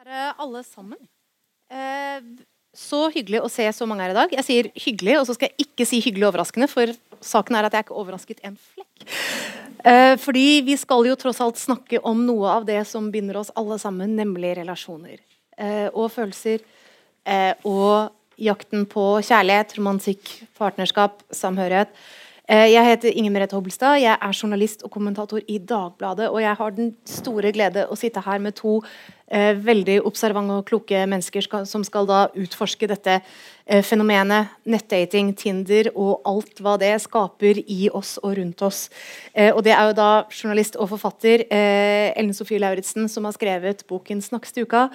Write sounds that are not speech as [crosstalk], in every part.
Kjære alle sammen. Eh, så hyggelig å se så mange her i dag. Jeg sier hyggelig, og så skal jeg ikke si hyggelig overraskende, for saken er at jeg er ikke overrasket en flekk. Eh, fordi vi skal jo tross alt snakke om noe av det som binder oss alle sammen, nemlig relasjoner. Eh, og følelser. Og jakten på kjærlighet, romantikk, partnerskap, samhørighet. Eh, jeg heter Inger Merete Hobbelstad. Jeg er journalist og kommentator i Dagbladet. Og jeg har den store glede å sitte her med to eh, veldig observante og kloke mennesker skal, som skal da utforske dette eh, fenomenet nettdating, Tinder og alt hva det skaper i oss og rundt oss. Eh, og det er jo da journalist og forfatter eh, Ellen Sofie Lauritzen som har skrevet boken 'Snakkes til uka'.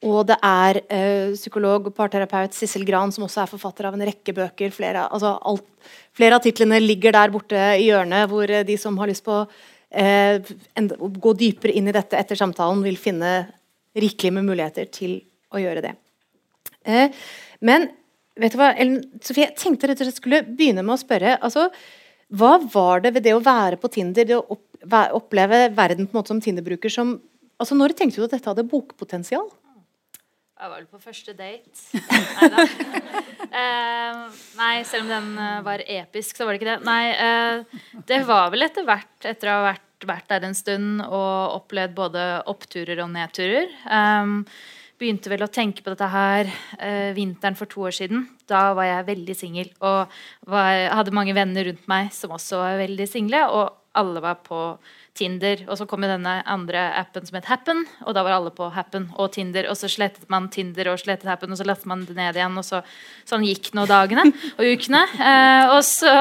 Og det er eh, psykolog og parterapeut Sissel Gran, som også er forfatter av en rekke bøker. Flere, altså alt, flere av titlene ligger der borte i hjørnet, hvor eh, de som har lyst på eh, en, å gå dypere inn i dette etter samtalen, vil finne rikelig med muligheter til å gjøre det. Eh, men vet du hva, Ellen Sofie, jeg tenkte rett og slett skulle begynne med å spørre. altså, Hva var det ved det å være på Tinder, det å opp, oppleve verden på en måte som Tinder-bruker, som altså Når tenkte du at dette hadde bokpotensial? Jeg var vel på første date. Neida. [laughs] Eh, nei, selv om den eh, var episk, så var det ikke det. Nei, uh, det var vel etter hvert, etter å ha vært, vært der en stund og opplevd både oppturer og nedturer. Um, begynte vel å tenke på dette her uh, vinteren for to år siden. Da var jeg veldig singel og var, hadde mange venner rundt meg som også var veldig single. Og alle var på Tinder. Og så kom jo denne andre appen som het Happen, og da var alle på Happen og Tinder. Og så slettet man Tinder og slettet Happen, og så lastet man det ned igjen. Og så sånn gikk nå dagene og ukene. Eh, og så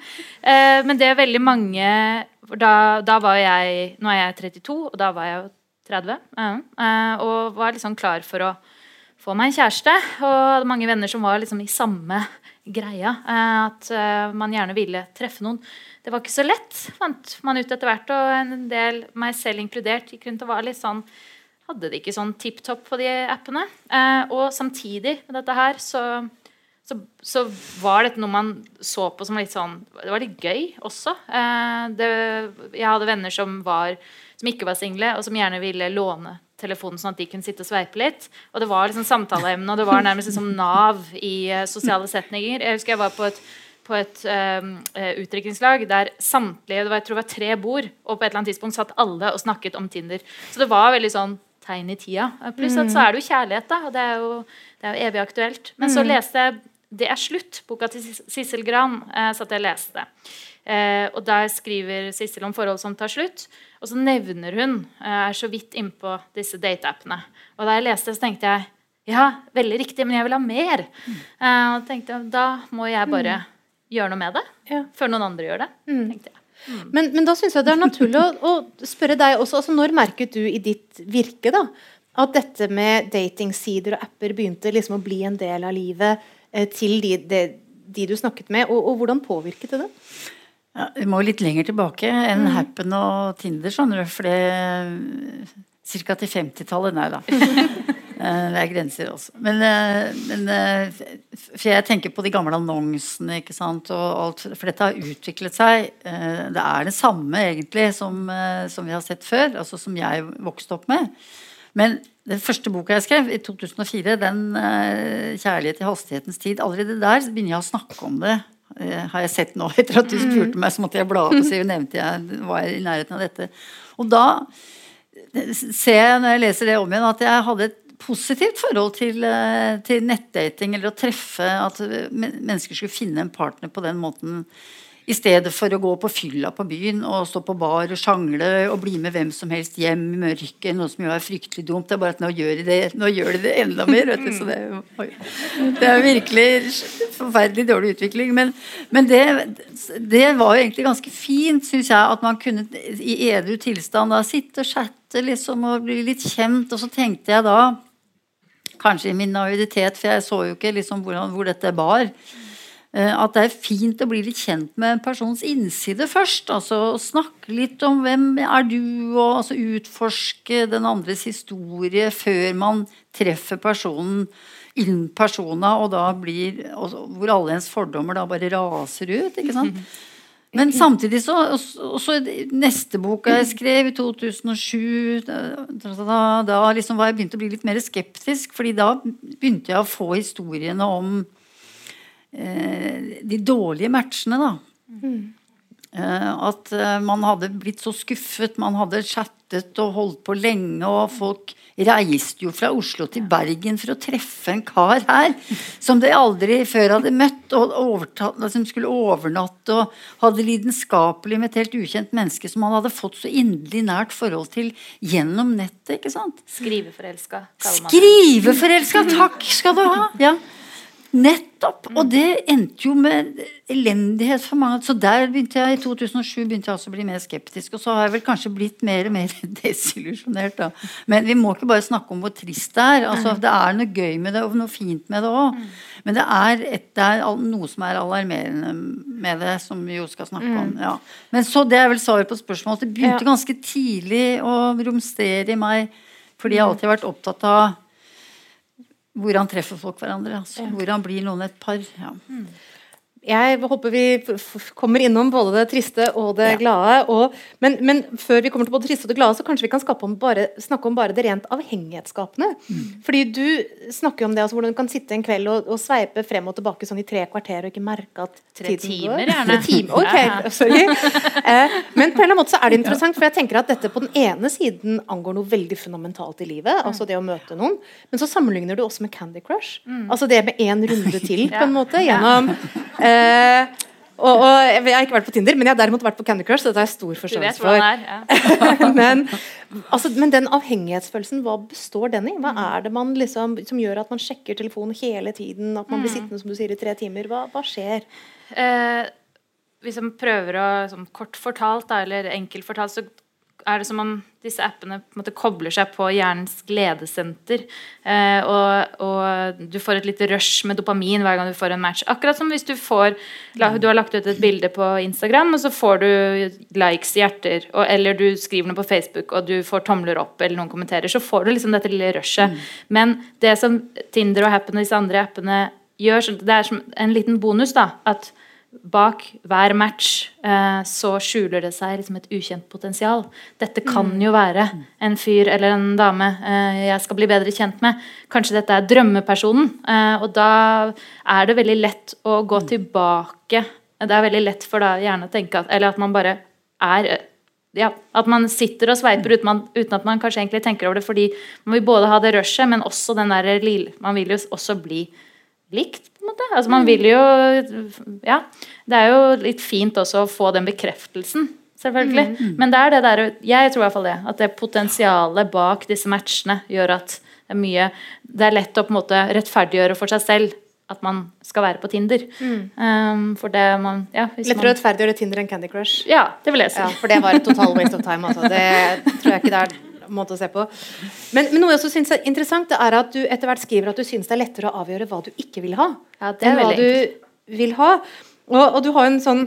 [laughs] eh, Men det er veldig mange da, da, var jeg Nå er jeg 32, og da var jeg jo 30. Eh, og var liksom klar for å få meg en kjæreste. Og hadde mange venner som var liksom i samme greia. Eh, at eh, man gjerne ville treffe noen det var ikke så lett, fant man ut etter hvert. Og en del, meg selv inkludert, gikk rundt og var litt sånn Hadde det ikke sånn tipp topp på de appene. Eh, og samtidig med dette her så, så, så, var dette noe man så på som litt sånn Det var litt gøy også. Det, jeg hadde venner som, var, som ikke var single, og som gjerne ville låne telefonen sånn at de kunne sitte og sveipe litt. Og det var liksom samtaleemne, og det var nærmest liksom Nav i uh, sosiale setninger. Jeg husker jeg var på et på et uh, utdrikningslag der samtlige det var, jeg tror det var tre bord, og på et eller annet tidspunkt satt alle og snakket om Tinder. Så det var veldig sånn tegn i tida. Pluss at så er det jo kjærlighet, da. Og det er jo, det er jo evig aktuelt. Men så mm. leste jeg 'Det er slutt', boka til Sissel Gran. Eh, satt jeg og leste. Eh, og der skriver Sissel om forhold som tar slutt. Og så nevner hun eh, er så vidt innpå disse dateappene. Og da jeg leste, så tenkte jeg ja, veldig riktig, men jeg vil ha mer. Mm. Eh, og tenkte da må jeg bare mm gjøre noe med det ja. før noen andre gjør det. Mm. tenkte jeg. Mm. Men, men, da syns jeg det er naturlig å, å, spørre deg også. Altså, når merket du i ditt virke da, at dette med datingsider og apper begynte liksom å bli en del av livet eh, til de, de, de, du snakket med, og, og hvordan påvirket det det? Ja, vi må litt lenger tilbake enn mm. Happen og Tinder, skjønner du. For det Ca. til 50-tallet, nei da. [laughs] Eh, det er grenser også. Men, eh, men, eh, For jeg tenker på de gamle annonsene, ikke sant. Alt, for dette har utviklet seg. Det er det samme egentlig som, som vi har sett før. Altså som jeg vokste opp med. Men den første boka jeg skrev, i 2004, den 'Kjærlighet i hastighetens tid', allerede der begynner jeg å snakke om det. Har jeg sett nå. [laughs] Etter at du mm. spurte meg, så måtte jeg bla opp og se, nevnte jeg var i nærheten av dette. Og da ser jeg når jeg leser det om igjen, at jeg hadde et positivt forhold til, eh, til, nettdating, eller å treffe at mennesker skulle finne en partner på den måten. I stedet for å gå på fylla på byen og stå på bar og sjangle og bli med hvem som helst hjem i mørket, noe som jo er fryktelig dumt. Det er bare at nå gjør de det, nå gjør de det enda mer. Vet du, så det, det er virkelig forferdelig dårlig utvikling. Men, men det, det, var jo egentlig ganske fint, syns jeg, at man kunne i edru tilstand da sitte og chatte liksom, og bli litt kjent. Og så tenkte jeg da Kanskje i min naivitet, for jeg så jo ikke liksom hvor, hvor dette bar. Eh, at det er fint å bli litt kjent med en persons innside først. altså Snakke litt om hvem er du, og altså utforske den andres historie før man treffer personen in persona, og da blir, hvor alle ens fordommer da bare raser ut. ikke sant? [laughs] Men samtidig så også Neste boka jeg skrev, i 2007 Da, da, liksom var jeg begynt å bli litt mer skeptisk. fordi da begynte jeg å få historiene om de dårlige matchene, da. Mm. Eh, at eh, man hadde blitt så skuffet. Man hadde chattet og holdt på lenge, og folk reiste jo fra Oslo til Bergen for å treffe en kar her som de aldri før hadde møtt, og overtatt, som skulle overnatte og hadde lidenskapelig med et helt ukjent menneske som han hadde fått så inderlig nært forhold til gjennom nettet. ikke sant? Skriveforelska, kaller man det. Skriveforelska! Takk skal du ha! Ja. Nettopp! Og det endte jo med elendighet for mange. Så der begynte jeg, i 2007 begynte jeg også å bli mer skeptisk. Og så har jeg vel kanskje blitt mer og mer [laughs] desillusjonert, da. Men vi må ikke bare snakke om hvor trist det er. Altså, det er noe gøy med det, og noe fint med det òg. Men det er, et, det er, noe som er alarmerende med det, som vi jo skal snakke om. Mm. Ja. Men så det er vel svaret på spørsmålet. Det begynte ganske tidlig å romstere i meg, fordi jeg alltid har vært opptatt av hvordan treffer folk hverandre? Altså. Hvordan blir noen et par? Ja. Mm. Jeg håper vi kommer innom både det triste og det ja. glade. Og, men, men, før vi kommer til både det triste og det glade, så kanskje vi kan om bare, snakke om bare det rent avhengighetsskapende. Mm. Fordi du snakker om det, altså hvordan du kan sitte en kveld og, og, sveipe frem og tilbake sånn i tre kvarter og ikke merke at Tre timer, gjerne. Tre timer, ok, sorry. Eh, men på en eller annen måte så er det interessant, for jeg tenker at dette på den ene siden angår noe veldig fundamentalt i livet, mm. altså det å møte noen, men så sammenligner du også med Candy Crush. Mm. Altså det med én runde til, [laughs] på en måte, gjennom eh, [laughs] Eh, og, og, jeg har ikke vært på Tinder, men jeg har derimot vært på Candy Crush. Så det har jeg stor forståelse for. Er, ja. [laughs] men, altså, men, den avhengighetsfølelsen, hva består den i? Hva er det man liksom, som gjør at man sjekker telefonen hele tiden? At man blir mm. sittende som du sier, i tre timer? Hva, hva skjer? Eh, hvis man prøver å liksom, Kort fortalt, da, eller enkelt fortalt, så er det som om disse appene på en måte kobler seg på hjernens gledessenter. Eh, og, og, du får et lite rush med dopamin hver gang du får en match. Akkurat som hvis du får Du har lagt ut et bilde på Instagram, og så får du likes, hjerter, og, eller du skriver noe på Facebook, og du får tomler opp, eller noen kommenterer, så får du liksom dette lille rushet. Mm. Men det som Tinder og Happen og disse andre appene gjør, det er som en liten bonus, da. at bak hver match eh, så skjuler det seg liksom et ukjent potensial. Dette kan mm. jo være en fyr eller en dame eh, jeg skal bli bedre kjent med. Kanskje dette er drømmepersonen. Eh, og da er det veldig lett å gå mm. tilbake. Det er veldig lett for da gjerne å tenke at Eller at man bare er ja, At man sitter og sveiper uten, man, uten, at man kanskje egentlig tenker over det. Fordi man vil både ha det rushet, men også den der lille Man vil jo også bli likt, på en måte. Altså man vil jo Ja. Det er jo litt fint også å få den bekreftelsen, selvfølgelig. Mm. Men det er det der Jeg tror i hvert fall det. At det potensialet bak disse matchene gjør at det er mye Det er lett å på en måte rettferdiggjøre for seg selv at man skal være på Tinder. Mm. Um, for det man ja, Lettere å rettferdiggjøre Tinder enn Candy Crush? Ja, det vil jeg si. Ja, for det var et total waste of time, altså. Det tror jeg ikke det er måte å se på. Men, men noe jeg også synes er interessant, det er at du etter hvert skriver at du syns det er lettere å avgjøre hva du ikke vil ha, ja, enn hva du vil ha. Og, og, du har en sånn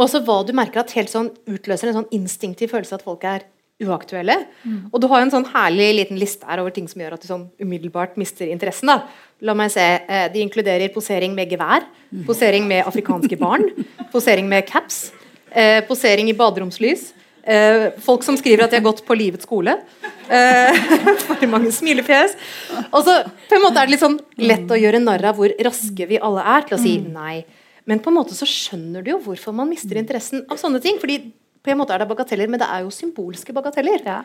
Også hva du merker at helt sånn utløser en sånn instinktiv følelse at folk er uaktuelle. Mm. Og du har en sånn herlig liten liste her over ting som gjør at du sånn umiddelbart mister interessen. da. La meg se. Eh, de inkluderer posering med gevær, posering med afrikanske barn, [laughs] posering med caps, eh, posering i baderomslys, folk som skriver at de har gått på livets skole. Eh, [laughs] for mange smilefjes. Og så på en måte er det litt sånn lett å gjøre narr av hvor raske vi alle er til å si mm. nei. Men på en måte så skjønner du jo hvorfor man mister interessen av sånne ting. fordi på en måte er det bagateller, men det er jo symbolske bagateller. Ja.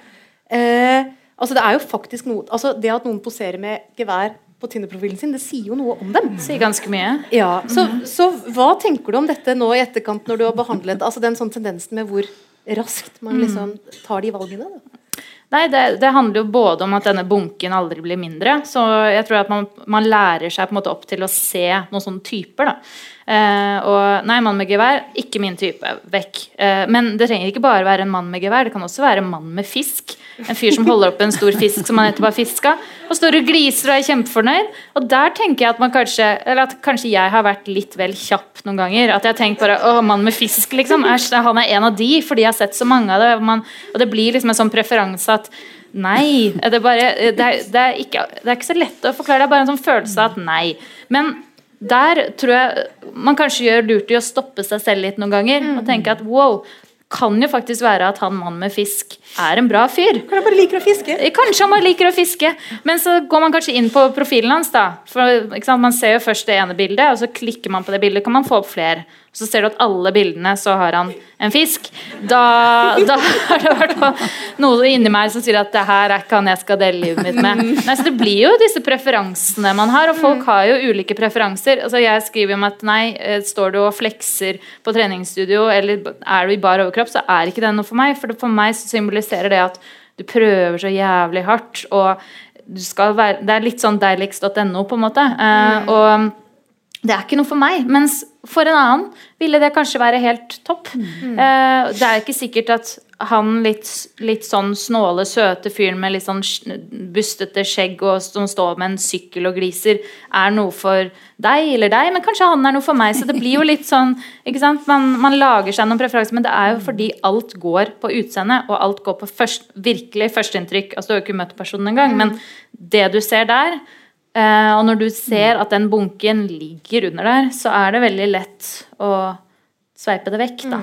Eh, altså Det er jo faktisk noe altså Det at noen poserer med gevær på Tinder-profilen sin, det sier jo noe om dem. Sier ganske mye. Ja, så, mm -hmm. så, hva tenker du om dette nå i etterkant, når du har behandlet altså den sånn tendensen med hvor raskt man liksom mm. tar de valgene? Da? Nei, det, det, handler jo både om at denne bunken aldri blir mindre. Så jeg tror at man, man lærer seg på en måte opp til å se noen sånne typer. da. Eh, og nei, mann med gevær, ikke min type. Vekk. Eh, men det trenger ikke bare være en mann med gevær, det kan også være en mann med fisk. En fyr som holder opp en stor fisk som han nettopp har fiska, og står og gliser og er kjempefornøyd. Og der tenker jeg at man kanskje Eller at kanskje jeg har vært litt vel kjapp noen ganger. At jeg har tenkt bare Å, mann med fisk, liksom. Æsj, han er en av de, fordi jeg har sett så mange av det. Man, og det blir liksom en sånn preferanse at Nei. Det er, bare, det, er, det, er ikke, det er, ikke, så lett å forklare. Det er bare en sånn følelse av at nei. Men der tror jeg man kanskje gjør lurt i å stoppe seg selv litt noen ganger. Og tenke at wow, kan jo faktisk være at han mannen med fisk er en bra fyr. Kanskje han bare liker å fiske. Eh, Kanskje han bare liker å fiske, men så går man kanskje inn på profilen hans. da For? Man ser jo først det ene bildet, og så klikker man på det bildet. Kan man få opp flere. Så ser du at alle bildene så har han en fisk. Da, da har det vært noe inni meg som sier at det her er ikke han jeg skal dele livet mitt med. Nei, så Det blir jo disse preferansene man har, og folk har jo ulike preferanser. Altså Jeg skriver jo om at nei, eh, står du og flekser på treningsstudio, eller er du i bar overkropp, så er ikke det noe for meg. For for meg så symboliserer det at du prøver så jævlig hardt, og du skal være, det er litt sånn deiligst.no, på en måte. Uh, og det er ikke noe for meg. Mens for en annen ville det kanskje være helt topp. Eh, det er ikke sikkert at han litt, litt sånn snåle, søte fyren med litt sånn bustete skjegg og som står med en sykkel og gliser, er noe for deg eller deg, men kanskje han er noe for meg. Så det blir jo litt sånn ikke sant? Man, man lager seg noen preferanser, men det er jo fordi alt går på utseendet, og alt går på først, virkelig førsteinntrykk. Altså, du har jo ikke møtt personen engang, men det du ser der og når du ser at den bunken ligger under der, så er det veldig lett å sveipe det vekk, da.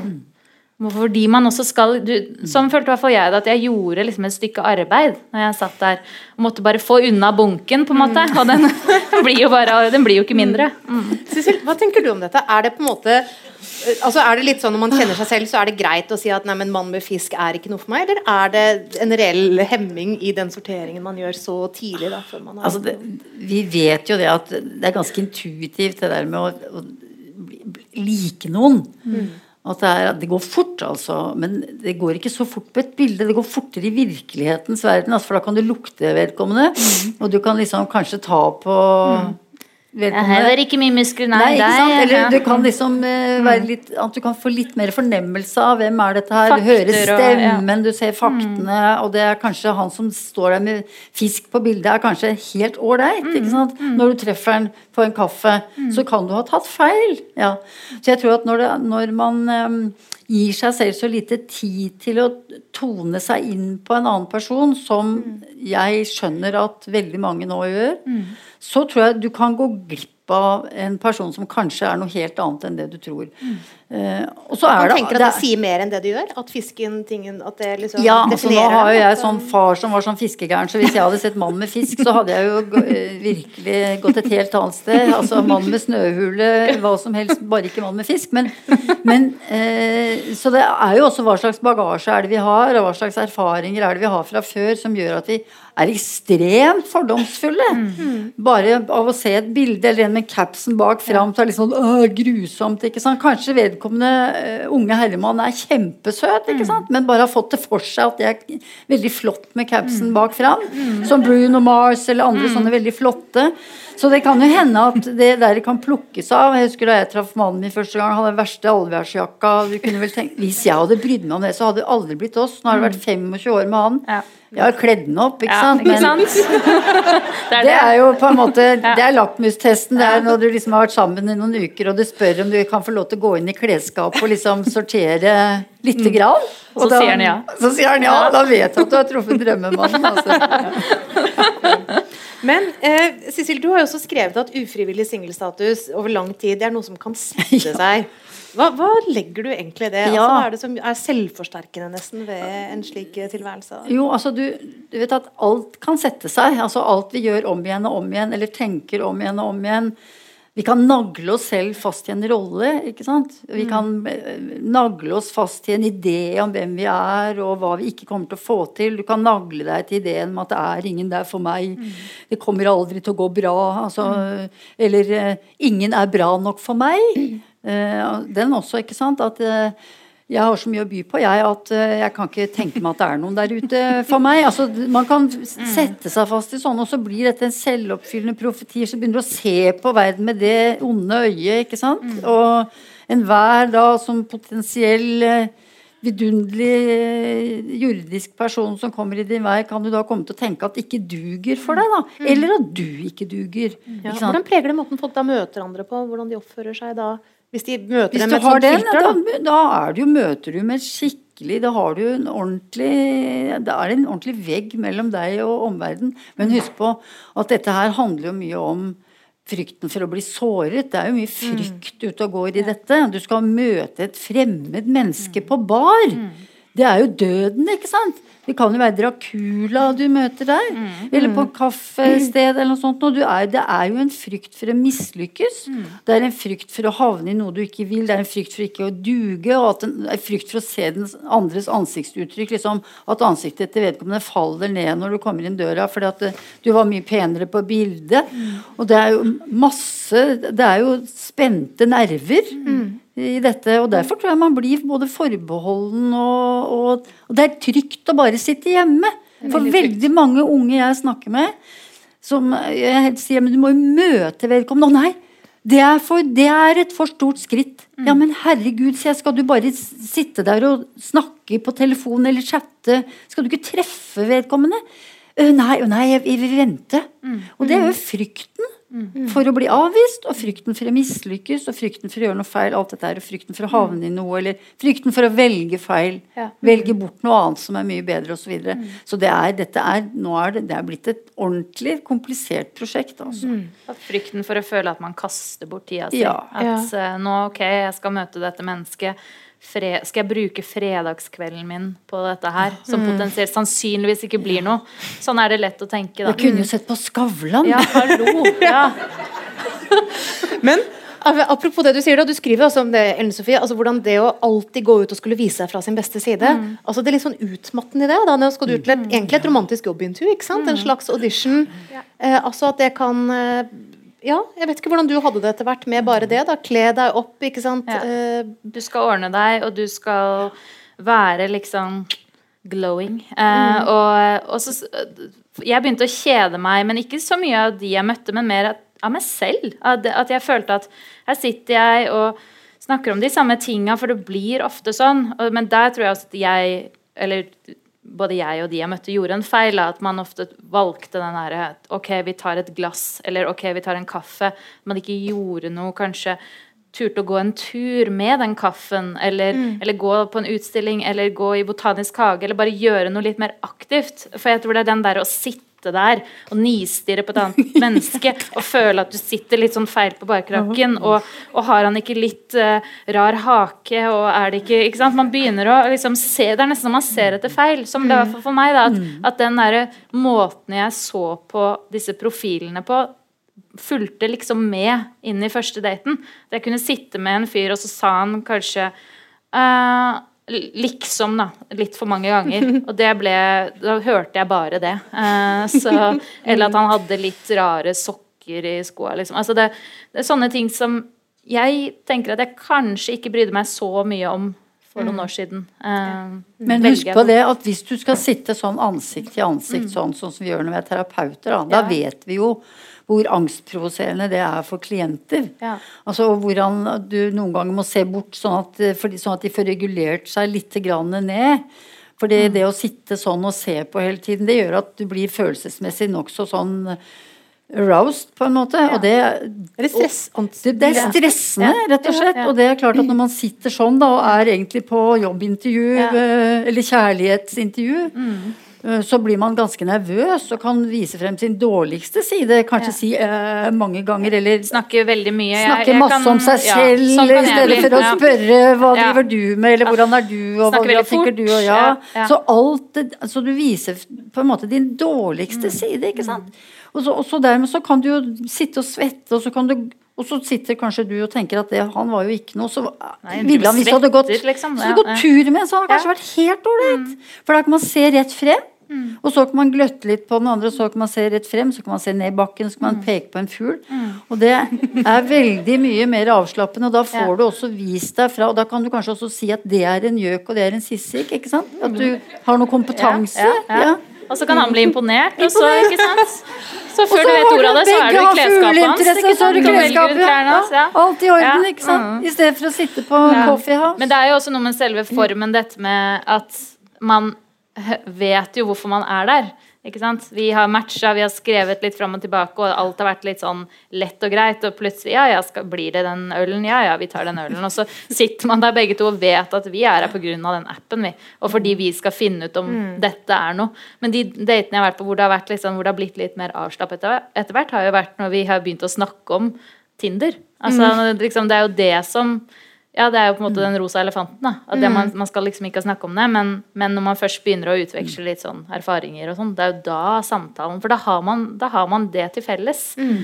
Fordi man også skal du, Sånn følte i hvert fall jeg det, at jeg gjorde liksom et stykke arbeid når jeg satt der. Og måtte bare få unna bunken, på en måte. Og den [laughs] blir jo, bare, den blir jo ikke mindre. Mm. Sissel, hva tenker du om dette? Er det på en måte Altså er det litt sånn Når man kjenner seg selv, så er det greit å si at nei, men mann med fisk er ikke noe for meg? Eller er det en reell hemming i den sorteringen man gjør så tidlig? da, før man har Altså det, vi vet jo det at det er ganske intuitivt det der med å, å like noen. At det, er, det går fort, altså. Men det går ikke så fort på et bilde. Det går fortere i virkelighetens verden. Altså, for da kan du lukte vedkommende, og du kan liksom kanskje ta på Jeg vedkommende. hever ikke mye muskler, nei. Nei, ikke sant? Eller du kan liksom eh, være litt At du kan få litt mer fornemmelse av hvem er dette her. Du Fakter hører og- ja. stemmen, du ser faktene, og det er kanskje han som står der med fisk på bildet, er kanskje helt ålreit. ikke sant? Når du treffer han på en kaffe, så kan du ha tatt feil. Ja. Så jeg tror at når, det, når man eh, gir seg selv så lite tid til å tone seg inn på en annen person, som jeg skjønner at veldig mange nå gjør, så tror jeg du kan gå glipp av en person som kanskje er noe helt annet enn det du tror. Eh, og så er Man det, tenker at det det sier mer enn det det gjør? At fisken, tingen At det liksom ja, altså nå har jo jeg sånn far som var sånn fiskegæren, så hvis jeg hadde sett mann med fisk, så hadde jeg jo eh, virkelig gått et helt annet sted. Altså mann med snøhule, hva som helst, bare ikke mann med fisk. Men, men eh, Så det er jo også hva slags bagasje er det vi har, og hva slags erfaringer er det vi har fra før som gjør at vi er ekstremt fordomsfulle. Bare av å se et bilde eller en med capsen bak fram, så er det litt sånn «Åh, grusomt. ikke sant? Kanskje vedkommende eh, unge herremann er kjempesøt, ikke sant? men bare har fått det for seg at det er veldig flott med capsen bak fram. Som Bruno Mars eller andre sånne veldig flotte. Så det kan jo hende at det der kan plukkes av. Jeg husker da jeg traff mannen min første gang, han hadde den verste allværsjakka. Du kunne vel tenke, Hvis jeg hadde brydd meg om det, så hadde det aldri blitt oss. Nå har det vært 25 år med han. Ja. Jeg har kledd den opp, ikke Ja, sant? ikke Men- sant? [laughs] Det er det det. er jo på en måte Det er lakmustesten. Det er når du liksom har vært sammen i noen uker og du spør om du kan få lov til å gå inn i klesskapet og liksom sortere lite grann. Og så da- sier han ja. Så sier han ja. Da vet du at du har truffet drømmemannen. Altså. [laughs] Men eh, Sissel, du har jo også skrevet at ufrivillig singelstatus over lang tid det er noe som kan sette [laughs] seg. Hva, hva legger du egentlig i det? Altså, hva er det som er selvforsterkende nesten ved en slik eh, tilværelse? Jo, altså du, du vet at alt kan sette seg. Altså alt vi gjør om igjen og om igjen, eller tenker om igjen og om igjen. Vi kan nagle oss selv fast i en rolle, ikke sant. Vi kan eh, nagle oss fast i en idé om hvem vi er, og hva vi ikke kommer til å få til. Du kan nagle deg til ideen om at det er ingen der for meg. Det kommer aldri til å gå bra. Altså, Eller eh, ingen er bra nok for meg. Eh, Den også, ikke sant. At eh, jeg har så mye å by på, jeg, at eh, jeg kan ikke tenke meg at det er noen der ute for meg. Altså, man kan sette seg fast i sånn, og så blir dette en selvoppfyllende profeti. Så begynner du å se på verden med det onde øyet, ikke sant. Og enhver da som potensiell vidunderlig jordisk person som kommer i din vei, kan du da komme til å tenke at ikke duger for deg, da. Eller at du ikke duger. Ikke sant? hvordan preger det måten folk da møter andre på? Hvordan de oppfører seg da? Hvis de møter Hvis dem med et sånt den, filter, da? da, er jo, møter du med skikkelig Da har du en ordentlig Da er det en ordentlig vegg mellom deg og omverdenen. Men husk på at dette her handler jo mye om frykten for å bli såret. Det er jo mye frykt ute og går i dette. Du skal møte et fremmed menneske på bar. Det er jo døden, ikke sant? Det kan jo være Dracula du møter der. Eller på kaffested eller noe sånt. Og er, det er jo en frykt for å mislykkes. Det er en frykt for å havne i noe du ikke vil. Det er en frykt for ikke å duge. Og en, en frykt for å se den andres ansiktsuttrykk. Liksom, at ansiktet til vedkommende faller ned når du kommer inn døra fordi at det, du var mye penere på bildet. Og det er jo masse Det er jo spente nerver i dette. Og derfor tror jeg man blir både forbeholden og, og, og det er trygt å bare sitte hjemme. For veldig mange unge jeg snakker med, som jeg sier men du må jo møte vedkommende. Å nei! Det er, for, det er, et for stort skritt. Mm. Ja, men herregud, sier jeg, skal du bare sitte der og snakke på telefon eller chatte? Skal du ikke treffe vedkommende? Nei, nei, jeg, jeg, vil vente. Mm. Og det er jo frykten Mm. For å bli avvist, og frykten for å mislykkes, og frykten for å gjøre noe feil. alt dette her, og Frykten for å havne i noe, eller frykten for å velge feil. Ja. Velge bort noe annet som er mye bedre, osv. Så, videre. mm. så det er, dette er, nå er det, det er blitt et ordentlig komplisert prosjekt. Altså. Mm. Frykten for å føle at man kaster bort tida si. Ja. At ja. nå, ok, jeg skal møte dette mennesket fred, skal jeg bruke fredagskvelden min på dette her? Som mm. potensielt sannsynligvis ikke blir noe. Sånn er det lett å tenke, da. Jeg kunne jo sett på Skavlan. Ja, hallo. Ja. [laughs] Men Apropos det du sier, da, du skriver også om det, Ellen Sofie, altså hvordan det å alltid gå ut og skulle vise seg fra sin beste side mm. altså Det er litt sånn utmattende i det. Da, Nå skal du ut til et, mm. egentlig et romantisk jobbintervju. ikke sant? En mm. slags audition. Ja. Eh, altså At det kan eh, ja, jeg vet ikke hvordan du hadde det etter hvert med bare det. da, Kle deg opp, ikke sant. Ja. Eh, du skal ordne deg, og du skal være liksom glowing. Mm. Uh, og, og, så Jeg begynte å kjede meg, men ikke så mye av de jeg møtte, men mer av meg selv. At, at jeg følte at her sitter jeg og snakker om de samme tinga, for det blir ofte sånn. Men der tror jeg også at jeg Eller både jeg og de jeg møtte, gjorde en feil. At man ofte valgte den derre OK, vi tar et glass, eller OK, vi tar en kaffe. Man ikke gjorde noe, kanskje turte å gå en tur med den kaffen, eller, mm. eller, gå på en utstilling, eller gå i botanisk hage, eller bare gjøre noe litt mer aktivt. For jeg tror det er den der å sitte sitte der og nistirre på et annet [laughs] menneske og føle at du sitter litt sånn feil på barkrakken, og, og har han ikke litt uh, rar hake, og er det ikke ikke sant? Man begynner å liksom se Det er nesten som man ser etter feil. Som det var for, for meg, da, at, mm. at den derre måten jeg så på disse profilene på, fulgte liksom med inn i første daten. Jeg kunne sitte med en fyr, og så sa han kanskje uh, Liksom, da. Litt for mange ganger. [laughs] Og det ble Da hørte jeg bare det. Eh, så, [laughs] eller at han hadde litt rare sokker i skoa, liksom. Altså det, det, er sånne ting som jeg tenker at jeg kanskje ikke brydde meg så mye om for noen mm. år siden. Eh, Men husk på det at hvis du skal sitte sånn ansikt til ansikt, mm. sånn, sånn som vi gjør når vi er terapeuter, da, da vet vi jo hvor angstprovoserende det er for klienter. Ja. Altså Hvordan du noen ganger må se bort, sånn at, for, sånn at de får regulert seg litt ned. For mm. det å sitte sånn og se på hele tiden, det gjør at du blir følelsesmessig nokså sånn aroused, på en måte. Ja. Og det, det, stress, det, det, er stressende, rett og slett. Og det er klart at når man sitter sånn da, og er egentlig på jobbintervju, eh, eller kjærlighetsintervju, mm så blir man ganske nervøs og kan vise frem sin dårligste side. Kanskje ja. si uh, mange ganger, eller Snakke veldig mye. Snakke masse kan, om seg selv ja, sånn i stedet for å spørre hva ja. driver du med, eller hvordan er du, og hva, hva tenker du, og ja. Så alt Så du viser på en måte din dårligste mm. side, ikke sant. Og så, og så dermed så kan du jo sitte og svette, og så kan du og så sitter kanskje du og tenker at det, han var jo ikke noe. Så Nei, ville han hvis du hadde gått, liksom. ja, gått tur med så hadde det kanskje vært helt ålreit. Mm. For da kan man se rett frem. Mm. Og så kan man gløtte litt på den andre, så kan man se rett frem, så kan man se ned i bakken, så kan man mm. peke på en fugl. Mm. Og det er veldig mye mer avslappende, og da får ja. du også vist deg fra Og da kan du kanskje også si at det er en gjøk, og det er en sissik, ikke sant? At du har noe kompetanse. Ja, og så kan han bli imponert, og så, ikke sant? Så før du vet ordet av det, så er du i klesskapet hans. Ikke sant? du klesskapet, ja. Alt i orden, ikke sant? Mm. I stedet for å sitte på coffee house. Men det er jo også noe med selve formen, dette med at man vet jo hvorfor man er der. Ikke sant? Vi har matcha, vi har skrevet litt fram og tilbake, og alt har vært litt sånn lett og greit. Og plutselig ja, ja, skal, blir det den ølen? Ja, ja, vi tar den ølen. Og så sitter man der begge to og vet at vi er her pga. den appen, vi. Og fordi vi skal finne ut om mm. dette er noe. Men de datene jeg har vært på hvor det har, vært liksom, hvor det har blitt litt mer avslappet etter hvert, har jo vært når vi har begynt å snakke om Tinder. Altså, mm. liksom, det er jo det som ja, det er jo på en måte den rosa elefanten. da. At mm. man, man, skal liksom ikke snakke om det, men, men, når man først begynner å utveksle litt sånn erfaringer og sånn, det er jo da samtalen For da har man, da har man det til felles. Mm.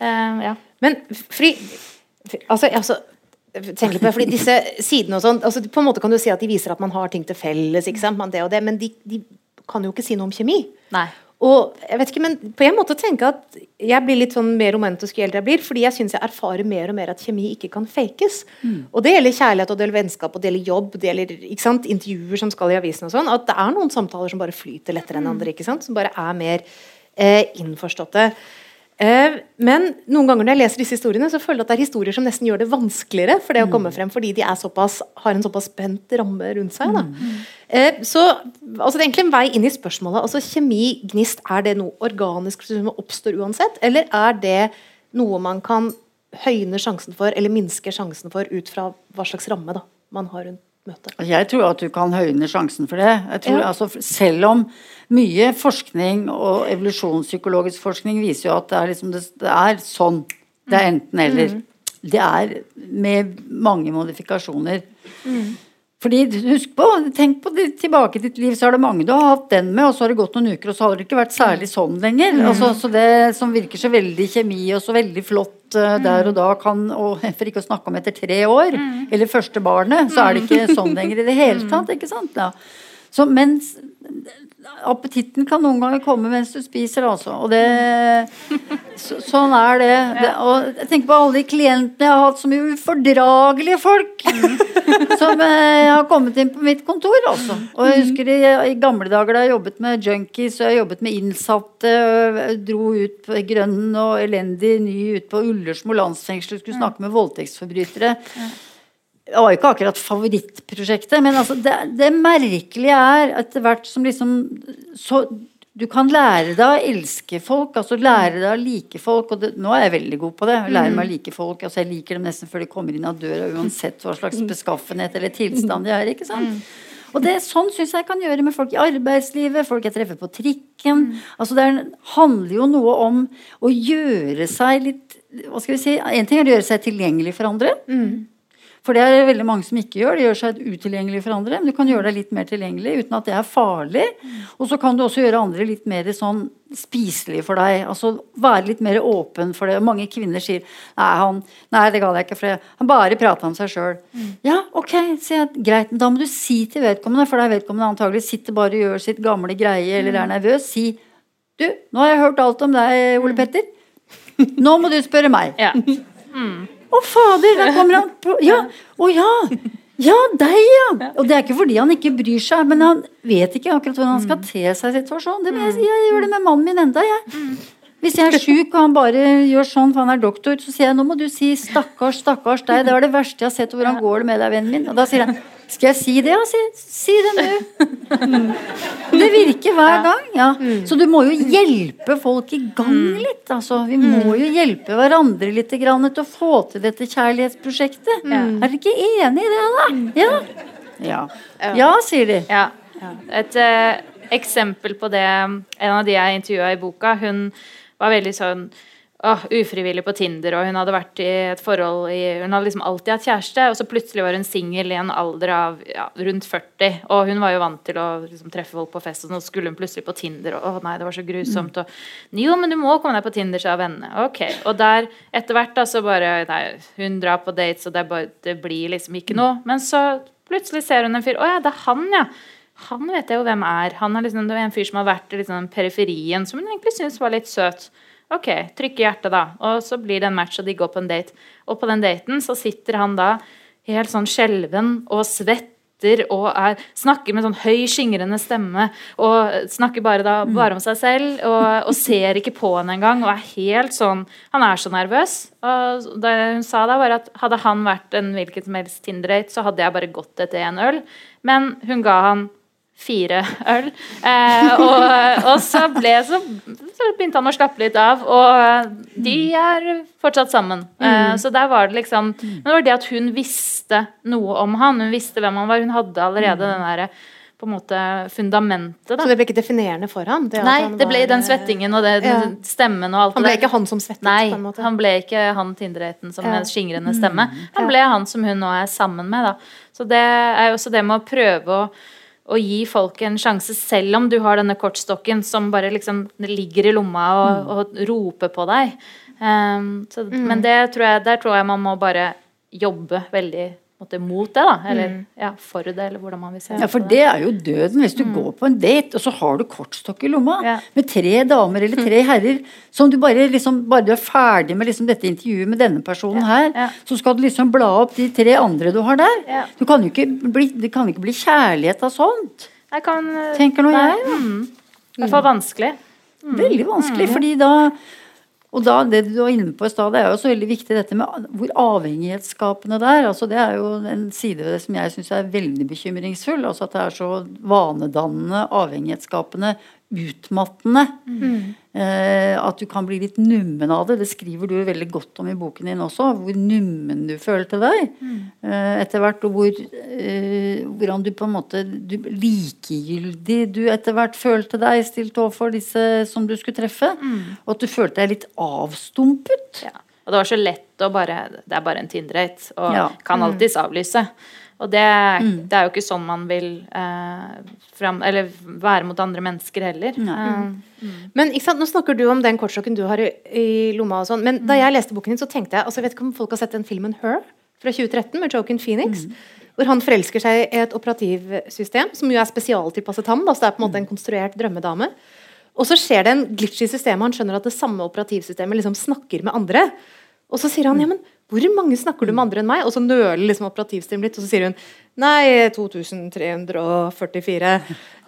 Uh, ja. Men fri, altså, altså tenk litt på fordi disse sidene og sånn altså, På en måte kan du si at de viser at man har ting til felles, ikke sant? Man det og det, men de, de kan jo ikke si noe om kjemi. Nei. Og jeg vet ikke, men på en måte tenker at jeg blir litt sånn mer romantisk jo eldre jeg blir, fordi jeg syns jeg erfarer mer og mer at kjemi ikke kan fakes. Mm. Og det gjelder kjærlighet, og det gjelder vennskap, og det gjelder jobb, det gjelder ikke sant, intervjuer som skal i avisen og sånn. At det er noen samtaler som bare flyter lettere enn mm. andre, ikke sant, som bare er mer eh, innforståtte. Eh, men noen ganger når jeg leser disse historiene, så føler jeg at det er historier som nesten gjør det vanskeligere for det å komme mm. frem, fordi de såpass, har en såpass spent ramme rundt seg. Mm. Eh, så altså, Det er egentlig en vei inn i spørsmålet. altså Kjemi, gnist, er det noe organisk som oppstår uansett, eller er det noe man kan høyne sjansen for, eller minske sjansen for, ut fra hva slags ramme da, man har rundt møtet? Jeg tror at du kan høyne sjansen for det. Tror, ja. altså, selv om mye forskning og evolusjonspsykologisk forskning viser jo at det er, liksom, det, det er sånn. Det er enten-eller. Mm. Det er med mange modifikasjoner. Mm. Fordi, husk på, Tenk på det, tilbake i ditt liv, så er det mange du har hatt den med, og så har det gått noen uker, og så har det ikke vært særlig sånn lenger. Mm. Altså, så Det som virker så veldig kjemi og så veldig flott uh, der og da, kan og [laughs] For ikke å snakke om etter tre år, mm. eller første barnet, så er det ikke sånn lenger i det hele [laughs] tatt. ikke sant? Ja. Så mens Appetitten kan noen ganger komme mens du spiser, altså. Og det så, Sånn er det. det. Og jeg tenker på alle de klientene jeg har hatt, så mye ufordragelige folk. som eh, har kommet inn på mitt kontor, altså. Og jeg husker i, i gamle dager da jeg jobbet med junkies, og jeg jobbet med innsatte, og dro ut på Grønnen og elendig ny ut på Ullersmo landsfengsel, skulle snakke med voldtektsforbrytere. Det var jo ikke akkurat favorittprosjektet, men altså det, det, merkelige er etter hvert som liksom så, Du kan lære deg å elske folk, altså lære deg å like folk. Og det, nå er jeg veldig god på det. Lære meg å like folk. altså Jeg liker dem nesten før de kommer inn av døra, uansett hva slags beskaffenhet eller tilstand de er. ikke sant? Og det Sånn syns jeg kan gjøre med folk i arbeidslivet, folk jeg treffer på trikken. altså Det handler jo noe om å gjøre seg litt hva skal vi si, En ting er å gjøre seg tilgjengelig for andre. Mm. For det er det veldig mange som ikke gjør. De gjør seg utilgjengelig for andre. Men du kan gjøre deg litt mer tilgjengelig uten at det er farlig. Og så kan du også gjøre andre litt mer sånn spiselig for deg. Altså være litt mer åpen for det. Mange kvinner sier nei, han, nei det ga jeg ikke, for han bare prata om seg sjøl. Mm. Ja, ok, sier jeg. Greit. Men da må du si til vedkommende, for det er vedkommende antagelig sitter bare og gjør sitt gamle greie eller er nervøs. Si du, nå har jeg hørt alt om deg, Ole Petter. Nå må du spørre meg. Ja. [laughs] Mm. Å, fader, der kommer han på Ja! Å ja! Ja, deg, ja! Og det er ikke fordi han ikke bryr seg, men han vet ikke akkurat hvordan han skal mm. te seg i situasjonen. Det jeg, jeg, gjør det med mannen min enda, jeg. Mm. Hvis jeg er sjuk og han bare gjør sånn, for han er doktor, så sier jeg nå må du si 'stakkars, stakkars deg', det var det verste jeg har sett, hvordan går det med deg, vennen min? Og da sier han skal jeg si det? Ja, si, si det nå. [laughs] Det virker hver gang. Ja. Så du må jo hjelpe folk i gang mm. litt. Altså. Vi må jo hjelpe hverandre litt til å få til dette kjærlighetsprosjektet. Er dere ikke enig i det, da? Mm. Ja, ja. ja sier de. Ja. Et uh, eksempel på det En av de jeg intervjua i boka, hun var veldig sånn åh, ufrivillig på Tinder, og hun hadde vært i et forhold i, Hun hadde liksom alltid hatt kjæreste, og så plutselig var hun singel i en alder av ja, rundt 40. Og hun var jo vant til å liksom, treffe folk på fest, og så skulle hun plutselig på Tinder, og åh nei, det var så grusomt. Og jo, men du må komme deg på Tinder, sa vennene. Ok. Og der, etter hvert, da, så bare Nei, hun drar på dates, og det, bare, det blir liksom ikke noe. Men så plutselig ser hun en fyr. Å ja, det er han, ja han vet jeg jo hvem er. Han er liksom, det var en fyr som har vært i liksom periferien, som hun egentlig syntes var litt søt. Ok, trykke hjertet, da. Og så blir det en match, og de går på en date. Og på den daten så sitter han da helt sånn skjelven og svetter og er, snakker med sånn høy, skingrende stemme og snakker bare, da, bare om seg selv og, og ser ikke på henne engang og er helt sånn Han er så nervøs. Og det hun sa da, var at hadde han vært en hvilken som helst Tinder-date, så hadde jeg bare gått etter en øl. Men hun ga han fire øl. Eh, og, og så, ble, så, så begynte han å slappe litt av, og de er fortsatt sammen. Eh, så der var det liksom Men det var det at hun visste noe om han, hun visste hvem han var. Hun hadde allerede den derre på en måte fundamentet. da. Så det ble ikke definerende for ham? Det Nei, det ble var, den eh, svettingen og det, ja. stemmen og alt det. Han ble ikke han som svettet, Nei, på en måte? han ble ikke han Tinder-daten som Ja. med skingrende stemme. Han ble han som hun nå er sammen med, da. Så det er jo også det med å prøve å, å gi folk en sjanse, selv om du har denne kortstokken som bare liksom ligger i lomma og, og roper på deg. Um, så, Men det tror jeg, der tror jeg man må bare jobbe veldig måte, mot det, da. Eller ja, for det, eller hvordan man vil se Ja, for det er jo døden hvis du går på en date, og så har du kortstokk i lomma Ja. med tre damer eller tre herrer som du bare liksom Bare du er ferdig med liksom dette intervjuet med denne personen her, Ja. så skal du liksom bla opp de tre andre du har der. Du kan jo ikke bli, det kan ikke bli kjærlighet av sånt. Jeg kan Tenker nå jeg, mm. I hvert fall vanskelig. Veldig vanskelig, fordi da og da, det du var inne på i stad, er jo også veldig viktig dette med hvor avhengighetsskapende det er. Altså, det er jo en side ved det som jeg syns er veldig bekymringsfull. Altså at det er så vanedannende, avhengighetsskapende, utmattende. Eh, at du kan bli litt nummen av det. Det skriver du veldig godt om i boken din også. Hvor nummen du følte deg eh, etter hvert. Og hvor, eh, hvordan du på en måte du, likegyldig du etter hvert følte deg stilt overfor disse som du skulle treffe. Og at du følte deg litt avstumpet. Ja. Og det var så lett å bare Det er bare en Tinder-date, og Ja. kan alltids avlyse. Og det, det er jo ikke sånn man vil eh, fram, eller være mot andre mennesker heller. Mm. Men ikke sant, Nå snakker du om den kortstokken du har i, i lomma. og sånn, Men da jeg leste boken din, så tenkte jeg altså Jeg vet ikke om folk har sett den filmen Her fra 2013 med Joaquin Phoenix. Hvor han forelsker seg i et operativsystem som jo er spesialtilpasset ham. Da, så det er på en måte en konstruert drømmedame. Og så skjer det en glitch i systemet. Han skjønner at det samme operativsystemet liksom snakker med andre. Og så sier han ja, men hvor mange snakker du med andre enn meg? Og så nøler liksom operativsystemet litt, og så sier hun nei, 2344.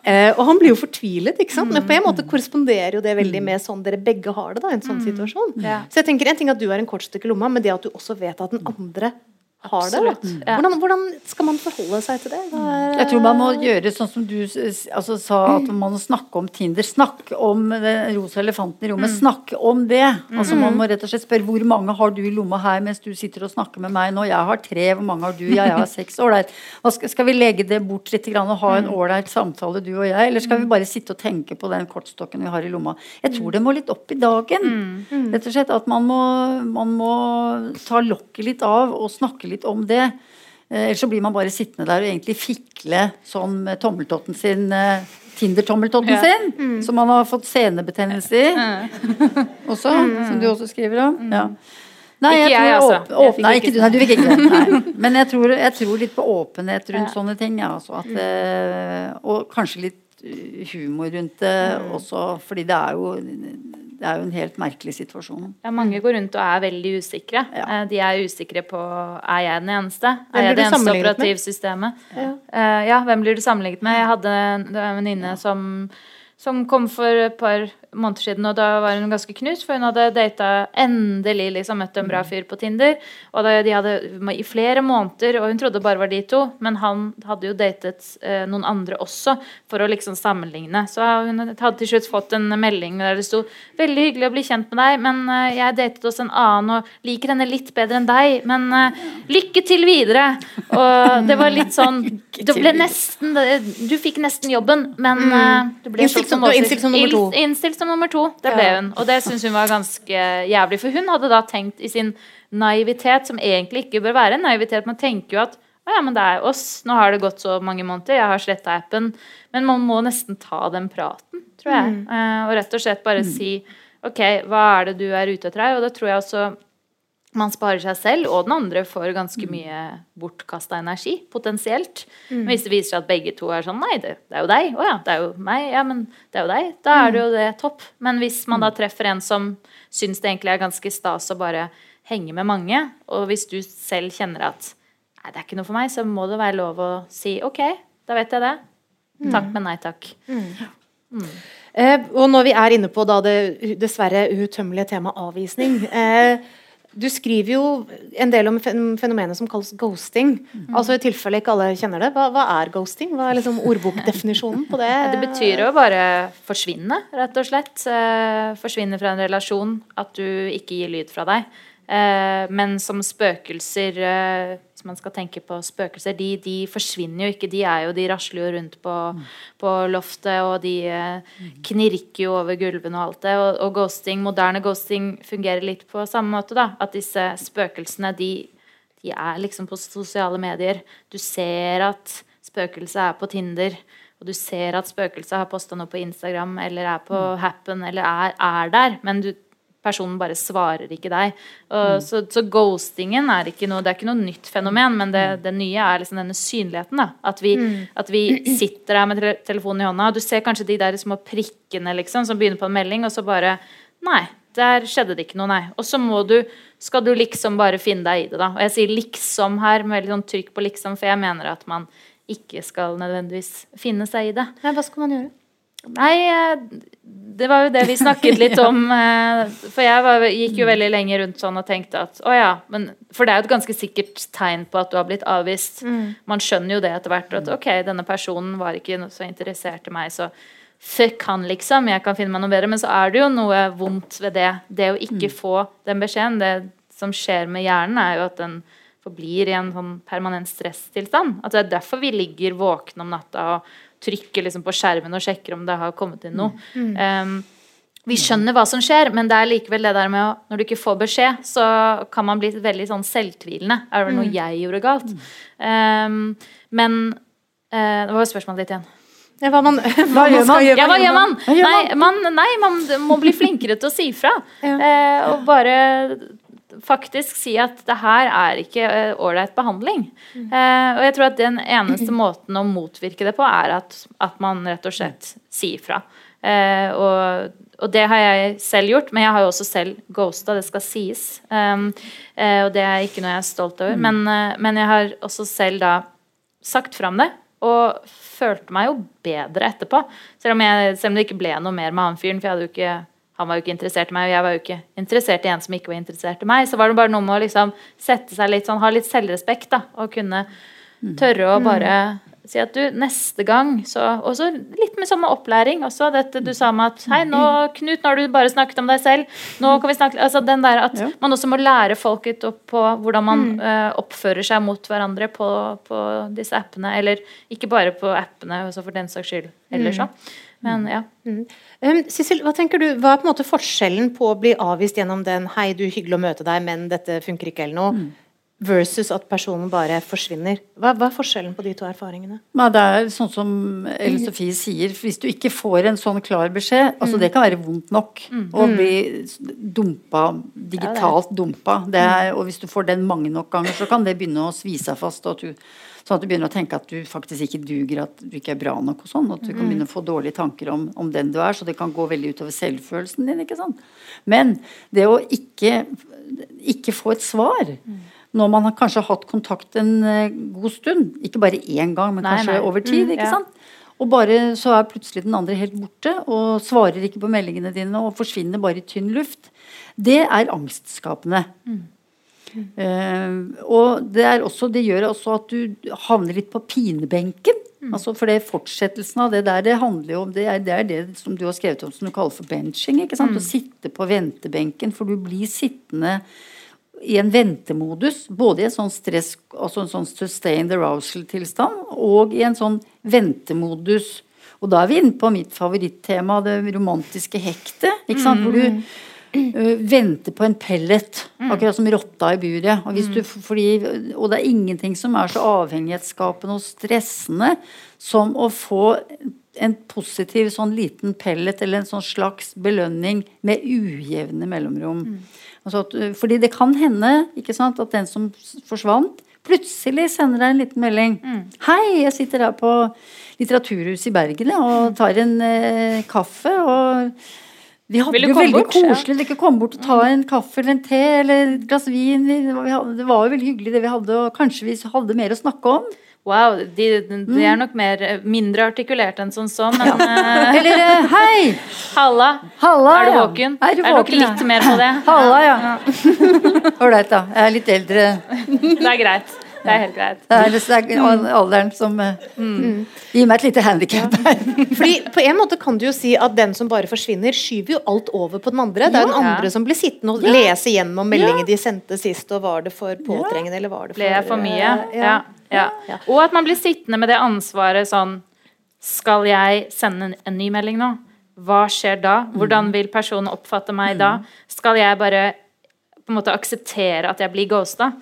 Eh, og han blir jo fortvilet, ikke sant? men på en måte korresponderer jo det veldig med sånn dere begge har det. da, i en sånn situasjon. Så jeg tenker en ting at du er en kortstykke lomma, men det at du også vet at den andre har. Absolutt, det. ja. Hvordan, hvordan skal man forholde seg til det? Hva er- Jeg tror man må gjøre sånn som du altså, sa, at man må snakke om Tinder. Snakke om den rosa elefanten i rommet. Snakke om det. Altså Man må rett og slett spørre hvor mange har du i lomma her mens du sitter og snakker med meg nå. Jeg har tre, hvor mange har du? Ja, jeg har seks. Ålreit. Skal, skal vi legge det bort litt og ha en ålreit samtale, du og jeg? Eller skal vi bare sitte og tenke på den kortstokken vi har i lomma? Jeg tror det må litt opp i dagen. Rett og slett at man må, man må ta lokket litt av og snakke litt om det. Eh, Ellers så blir man bare sittende der og egentlig fikle sånn med tommeltotten sin, eh, Tinder-tommeltotten Ja. sin, som man har fått senebetennelse i. [laughs] også, som du også skriver om. Ja. Nei, Ikke jeg, jeg altså. åp- nei, ikke du, nei, du fikk ikke det. [laughs] Men jeg tror, jeg tror litt på åpenhet rundt Ja. sånne ting. Ja, altså, at, mm. og kanskje litt eh, humor rundt det også, fordi det er jo det er jo en helt merkelig situasjon. Ja, mange går rundt og er veldig usikre. Ja. Eh, De er usikre på er jeg den eneste. Er jeg det eneste operativsystemet? Ja. Eh, ja, hvem blir du sammenlignet med? Jeg hadde en venninne som, som kom for et par måneder siden, og da var hun ganske knust, for hun hadde data endelig liksom møtt en bra fyr på Tinder. Og de hadde i flere måneder, og hun trodde bare var de to, men han hadde jo datet eh, noen andre også, for å liksom sammenligne. Så hun hadde til slutt fått en melding der det sto 'Veldig hyggelig å bli kjent med deg, men eh, jeg datet også en annen og liker henne litt bedre enn deg, men eh, lykke til videre'. Og det var litt sånn [laughs] Det ble nesten Du fikk nesten jobben, men eh, det ble Innstilt som- innstilt som nummer to. Innstilt som nummer to. Det ble hun. Og det syns hun var ganske jævlig. For hun hadde da tenkt i sin naivitet, som egentlig ikke bør være en naivitet, man tenker jo at å ja, men det er oss. Nå har det gått så mange måneder, jeg har sletta appen. Men man må nesten ta den praten, tror jeg. Eh, og rett og slett bare si OK, hva er det du er ute etter her? Og da tror jeg også man sparer seg selv og den andre for ganske mye bortkasta energi, potensielt. Men hvis det viser seg at begge to er sånn Nei, det, det er jo deg. Å ja, det er jo meg. Ja, men det er jo deg. Da er det jo det topp. Men hvis man da treffer en som syns det egentlig er ganske stas å bare henge med mange, og hvis du selv kjenner at Nei, det er ikke noe for meg, så må det være lov å si OK, da vet jeg det. Takk, men nei takk. Eh, og når vi er inne på da det dessverre uuttømmelige temaet avvisning eh, du skriver jo en del om fenomenet som kalles ghosting. Altså i tilfelle ikke alle kjenner det. Hva, hva er ghosting? Hva er liksom ordbokdefinisjonen på det? [laughs] Det betyr jo bare forsvinne, rett og slett. Eh, forsvinne fra en relasjon. At du ikke gir lyd fra deg. Eh, men som spøkelser, eh, hvis man skal tenke på spøkelser, de, de forsvinner jo ikke. De er jo, de rasler jo rundt på, på loftet, og de eh, knirker jo over gulvene og alt det. Og, og ghosting, moderne ghosting fungerer litt på samme måte, da. At disse spøkelsene, de, de er liksom på sosiale medier. Du ser at spøkelset er på Tinder. Og du ser at spøkelset har posta noe på Instagram eller er på Happen eller er, er der. Men du, personen bare svarer ikke deg. Og, så, så ghostingen er ikke noe Det er ikke noe nytt fenomen, men det, det nye er liksom denne synligheten. da At vi, at vi sitter her med telefonen i hånda, og du ser kanskje de der små prikkene liksom som begynner på en melding, og så bare Nei, der skjedde det ikke noe, nei. Og så må du skal du liksom bare finne deg i det, da. Og jeg sier liksom her, med veldig sånn trykk på liksom, for jeg mener at man ikke skal nødvendigvis finne seg i det. Ja, hva skal man gjøre? Nei, eh, det var jo det vi snakket litt [laughs] om. eh, For jeg var, gikk jo veldig lenge rundt sånn og tenkte at å ja, men For det er jo et ganske sikkert tegn på at du har blitt avvist. Man skjønner jo det etter hvert. At ok, denne personen var ikke så interessert i meg, så fuck han, liksom. Jeg kan finne meg noe bedre. Men så er det jo noe vondt ved det. Det å ikke få den beskjeden. Det som skjer med hjernen, er jo at den forblir i en sånn permanent stresstilstand. At det er derfor vi ligger våkne om natta og trykker liksom på skjermen og sjekker om det har kommet inn noe. Um, vi skjønner hva som skjer, men det er likevel det der med å Når du ikke får beskjed, så kan man bli veldig sånn selvtvilende. Er det noe jeg gjorde galt? Um, men uh, Det var jo spørsmålet ditt igjen. Ja, hva, man, [laughs] hva, gjør man gjøre? Ja, hva gjør man? Nei, man, nei, man må bli flinkere til å si fra. [laughs] Ja. Eh, og bare faktisk si at det her er ikke eh, ålreit behandling. Eh, og jeg tror at den eneste [clears throat] måten å motvirke det på, er at, at man rett og slett sier fra. Eh, og, og det har jeg selv gjort, men jeg har jo også selv ghosta, det skal sies. Um, eh, og det er ikke noe jeg er stolt over. Men, eh, men jeg har også selv da sagt fram det, og følte meg jo bedre etterpå. Selv om, jeg, selv om det ikke ble noe mer med han fyren, for jeg hadde jo ikke han var jo ikke interessert i meg, og jeg var jo ikke interessert i en som ikke var interessert i meg. Så var det bare noe med å liksom sette seg litt sånn, ha litt selvrespekt, da. Og kunne tørre å bare si at du, neste gang så Og så litt med sånn opplæring også. Dette du sa med at Hei, nå, Knut, nå har du bare snakket om deg selv. Nå kan vi snakke Altså den der at Ja. man også må lære folk litt opp på hvordan man uh, oppfører seg mot hverandre på, på disse appene. Eller ikke bare på appene, også for den saks skyld eller òg. Men ja. Um, Sissel, hva tenker du, hva er på en måte forskjellen på å bli avvist gjennom den 'hei, du, hyggelig å møte deg, men dette funker ikke', eller noe, versus at personen bare forsvinner? Hva, hva er forskjellen på de to erfaringene? Nei, det er sånn som Ellen Sofie sier, hvis du ikke får en sånn klar beskjed altså Det kan være vondt nok å bli dumpa, digitalt dumpa. Det er, og hvis du får den mange nok ganger, så kan det begynne å svi seg fast. Og at du, sånn at du begynner å tenke at du faktisk ikke duger, at du ikke er bra nok og sånn. At du kan begynne å få dårlige tanker om, om den du er, så det kan gå veldig utover selvfølelsen din. ikke sant? Men det å ikke, ikke få et svar når man har kanskje hatt kontakt en eh, god stund, ikke bare én gang, men Nei, kanskje nei. over tid, Mm, ikke ja. sant? Og bare så er plutselig den andre helt borte og svarer ikke på meldingene dine og forsvinner bare i tynn luft. Det er angstskapende. Eh, og det, er også, det gjør også at du havner litt på pinebenken. Altså for det Fortsettelsen av det der det handler jo om det er, det er det som du har skrevet om som du kaller for benching. ikke sant? Å sitte på ventebenken, for du blir sittende i en ventemodus, både i en sånn stress, altså en sånn sustained arousal-tilstand, og i en sånn ventemodus. Og da er vi inne på mitt favorittema, det romantiske hektet. ikke sant? Hvor du ø, venter på en pellet, akkurat som rotta i buret. Og, hvis du, fordi, og det er ingenting som er så avhengighetsskapende og stressende som å få en positiv sånn liten pellet eller en sånn slags belønning med ujevne mellomrom. Altså at, fordi det kan hende ikke sant, at den som forsvant, plutselig sender deg en liten melding. 'Hei, jeg sitter her på Litteraturhuset i Bergen og tar en eh, kaffe.' og vi hadde det jo veldig bort? Koselig. Dere komme bort og ta en kaffe eller en te eller et glass vin. Det var jo veldig hyggelig det vi hadde, og kanskje vi hadde mer å snakke om. Wow, de, de er nok mer, mindre artikulert enn som så, men ja. [laughs] Eller eh, hei! halla, Halla, er du ja. våken? Er du Er nok våken, ja? litt mer på det. Halla, ja. Ålreit, [laughs] da. Jeg er litt eldre. [laughs] Det er greit. Det er helt greit. Det er, det er alderen som mm. gir meg et lite handikap her. Fordi på en måte kan du jo si at den som bare forsvinner, skyver jo alt over på den andre. Det er jo den Ja. andre som blir sittende og lese gjennom meldingen de sendte sist, og var det for påtrengende, eller var det for Ble jeg for mye? eh, Ja. Ja. Og at man blir sittende med det ansvaret sånn Skal jeg sende en, en ny melding nå? Hva skjer da? Hvordan vil personen oppfatte meg da? Skal jeg bare på en måte akseptere at jeg blir ghosta?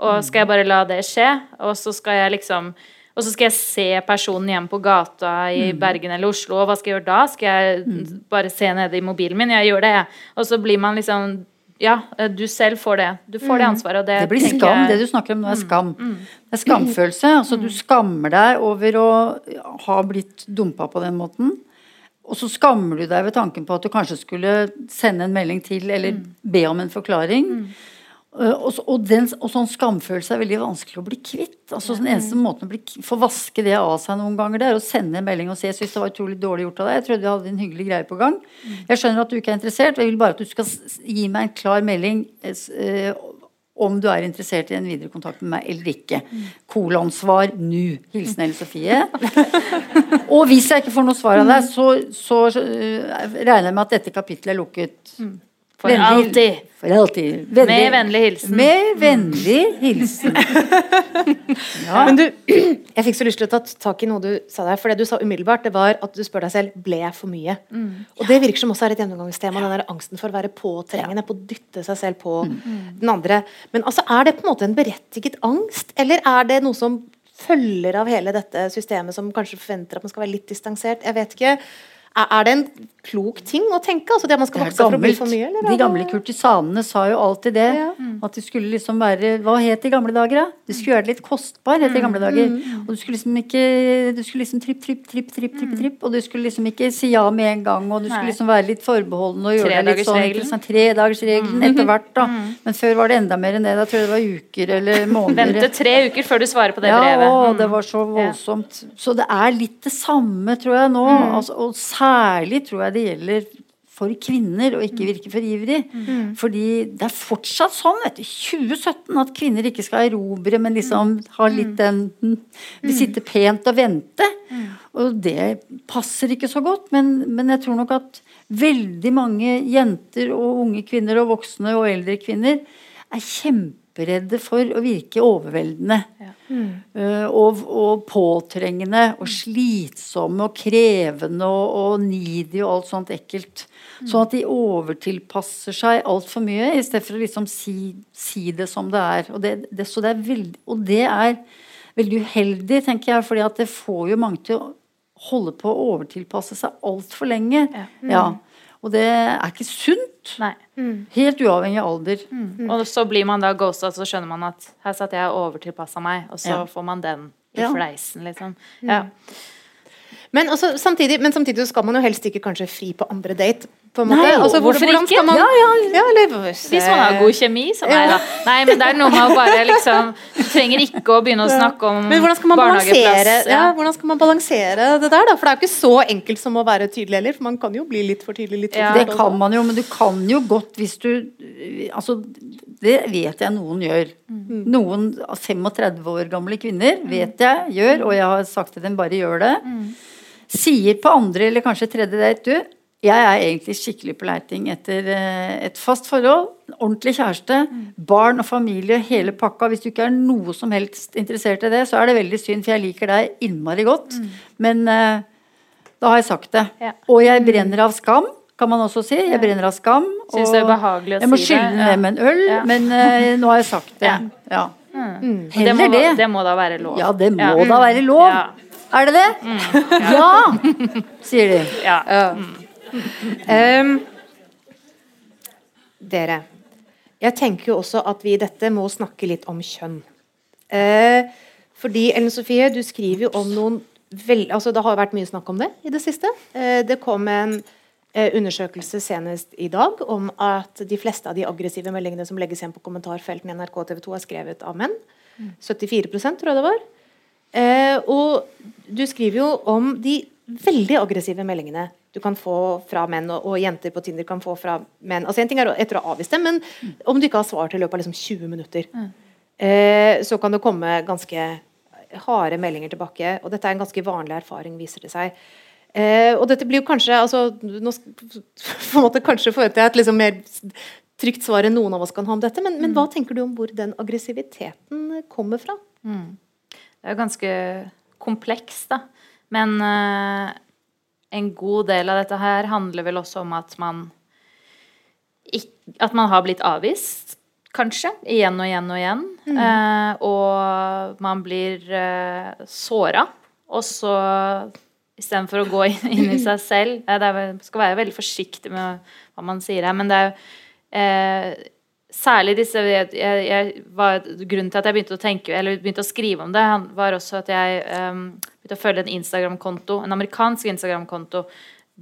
Og skal jeg bare la det skje? Og så skal jeg liksom og så skal jeg se personen hjemme på gata i Bergen eller Oslo, og hva skal jeg gjøre da? Skal jeg bare se nede i mobilen min? Jeg gjør det, jeg. Og så blir man liksom Ja, du selv får det. Du får det ansvaret, og det, Det blir skam. jeg- Det du snakker om nå, er skam. Det er skamfølelse. Altså, du skammer deg over å ha blitt dumpa på den måten. Og så skammer du deg ved tanken på at du kanskje skulle sende en melding til, eller be om en forklaring. Uh, Og, og, den, og sånn skamfølelse er veldig vanskelig å bli kvitt. Altså Den eneste måten å bli, få vaske det av seg noen ganger, det er å sende en melding og si jeg syns det var utrolig dårlig gjort av deg. Jeg trodde vi hadde en hyggelig greie på gang. Jeg skjønner at du ikke er interessert. og Jeg vil bare at du skal gi meg en klar melding eh, eh, om du er interessert i en videre kontakt med meg eller ikke. Kolonsvar nu. Hilsen Elle Sofie. [laughs] og hvis jeg ikke får noe svar av deg, så, så uh, regner jeg med at dette kapittelet er lukket. For Vennlig- alltid. For alltid. Vennlig- Med vennlig hilsen. Med vennlig hilsen. [laughs] Ja. Men du, jeg fikk så lyst til å ta tak i noe du sa der. For det du sa umiddelbart, det var at du spør deg selv ble jeg for mye. Og det virker som også er et gjennomgangstema. Den der angsten for å være påtrengende, på å dytte seg selv på den andre. Men altså, er det på en måte en berettiget angst, eller er det noe som følger av hele dette systemet, som kanskje forventer at man skal være litt distansert? Jeg vet ikke. Er, det en klok ting å tenke? Altså det at man skal vokse for å bli for mye? Eller? er De gamle kurtisanene sa jo alltid det. Ja. At de skulle liksom være Hva het det i gamle dager, da? Du skulle gjøre det litt kostbar, het det i gamle dager. Og du skulle liksom ikke Du skulle liksom tripp, tripp, tripp, tripp, tripp, tripp. Og du skulle liksom ikke si ja med en gang, og du skulle liksom være litt forbeholden og gjøre det litt sånn Tredagersregelen. ikke Tredagersregelen etter hvert, da. Men før var det enda mer enn det. Da tror jeg det var uker eller måneder. Vente tre uker før du svarer på det Ja, brevet. å, Mm. det var så voldsomt. Så det er litt det samme, tror jeg nå. Altså, og særlig tror jeg det gjelder for kvinner å ikke virke for ivrig. Fordi det er fortsatt sånn vet du, 2017 at kvinner ikke skal erobre, men liksom ha litt den hm, Vi sitter pent og vente. Og det passer ikke så godt. Men, men jeg tror nok at veldig mange jenter og unge kvinner og voksne og eldre kvinner er kjemperedde for å virke overveldende. Eh, og, og påtrengende og slitsomme og krevende og, og needy og alt sånt ekkelt. Sånn at de overtilpasser seg altfor mye i stedet for å liksom si, si det som det er. Og det, det, så det er veldig, og det er veldig uheldig, tenker jeg, fordi at det får jo mange til å holde på å overtilpasse seg altfor lenge. Ja. Og det er ikke sunt. Nei. Helt uavhengig av alder. Og så blir man da ghosta, så skjønner man at her satt jeg og overtilpassa meg, og så Ja. får man den i Ja. fleisen, liksom. Ja. Men, også, samtidig, men samtidig så skal man jo helst ikke kanskje fri på andre date. På en måte. Nei, altså, hvor- hvorfor ikke? Man, Ja, ja, eller, Hvis man har god kjemi, så nei da. Nei, men det er noe med å bare liksom Du trenger ikke å begynne å snakke om Men hvordan skal man balansere barnehageplass. ja, hvordan skal man balansere det der, da? For det er jo ikke så enkelt som å være tydelig heller. For man kan jo bli litt for tydelig. Litt for Ja. Det kan man jo, men du kan jo godt hvis du Altså, det vet jeg noen gjør. Noen 35 år gamle kvinner vet jeg gjør, og jeg har sagt til dem bare gjør det. Sier på andre eller kanskje tredje date du, jeg er egentlig skikkelig på leiting etter eh, et fast forhold, ordentlig kjæreste, barn og familie, hele pakka. Hvis du ikke er noe som helst interessert i det, så er det veldig synd, for jeg liker deg innmari godt. Men eh, da har jeg sagt det. Ja. Og jeg brenner av skam, kan man også si. Jeg brenner av skam. Syns og det er behagelig å jeg må si det, skylle ned med en øl, Ja. men eh, nå har jeg sagt det. Ja. Ja. Det Heller må, det. det må da være lov. Ja, det må Ja. da være lov. Ja. Er det det? Ja, sier de. Ja. Ehm, dere, jeg tenker jo også at vi i dette må snakke litt om kjønn. Eh, fordi Ellen Sofie, du skriver jo om noen vel, altså Det har vært mye snakk om det i det siste. Eh, det kom en eh, undersøkelse senest i dag om at de fleste av de aggressive meldingene som legges igjen på kommentarfeltene i NRK og TV 2, er skrevet av menn. 74% tror jeg det var. Eh, og du skriver jo om de veldig aggressive meldingene du kan få fra menn, og, og jenter på Tinder kan få fra menn. Altså En ting er etter å ha avvist dem, men om du ikke har svart i løpet av liksom 20 minutter, eh, så kan det komme ganske harde meldinger tilbake. Og dette er en ganske vanlig erfaring, viser det seg. Eh, og dette blir jo kanskje altså, nå, på en måte Kanskje forventer jeg et liksom mer trygt svar enn noen av oss kan ha om dette, men, men hva tenker du om hvor den aggressiviteten kommer fra? Mm. Det er jo ganske komplekst, da. Men uh, en god del av dette her handler vel også om at man ikke, At man har blitt avvist, kanskje. Igjen og igjen og igjen. Mm. Eh, og man blir eh, såra. Og så istedenfor å gå inn, inn, i [laughs] seg selv Jeg skal være veldig forsiktig med hva man sier her, men det er jo Særlig disse jeg, jeg, var, Grunnen til at jeg begynte å tenke Eller begynte å skrive om det, var også at jeg um, begynte å følge en Instagram-konto, en amerikansk Instagram-konto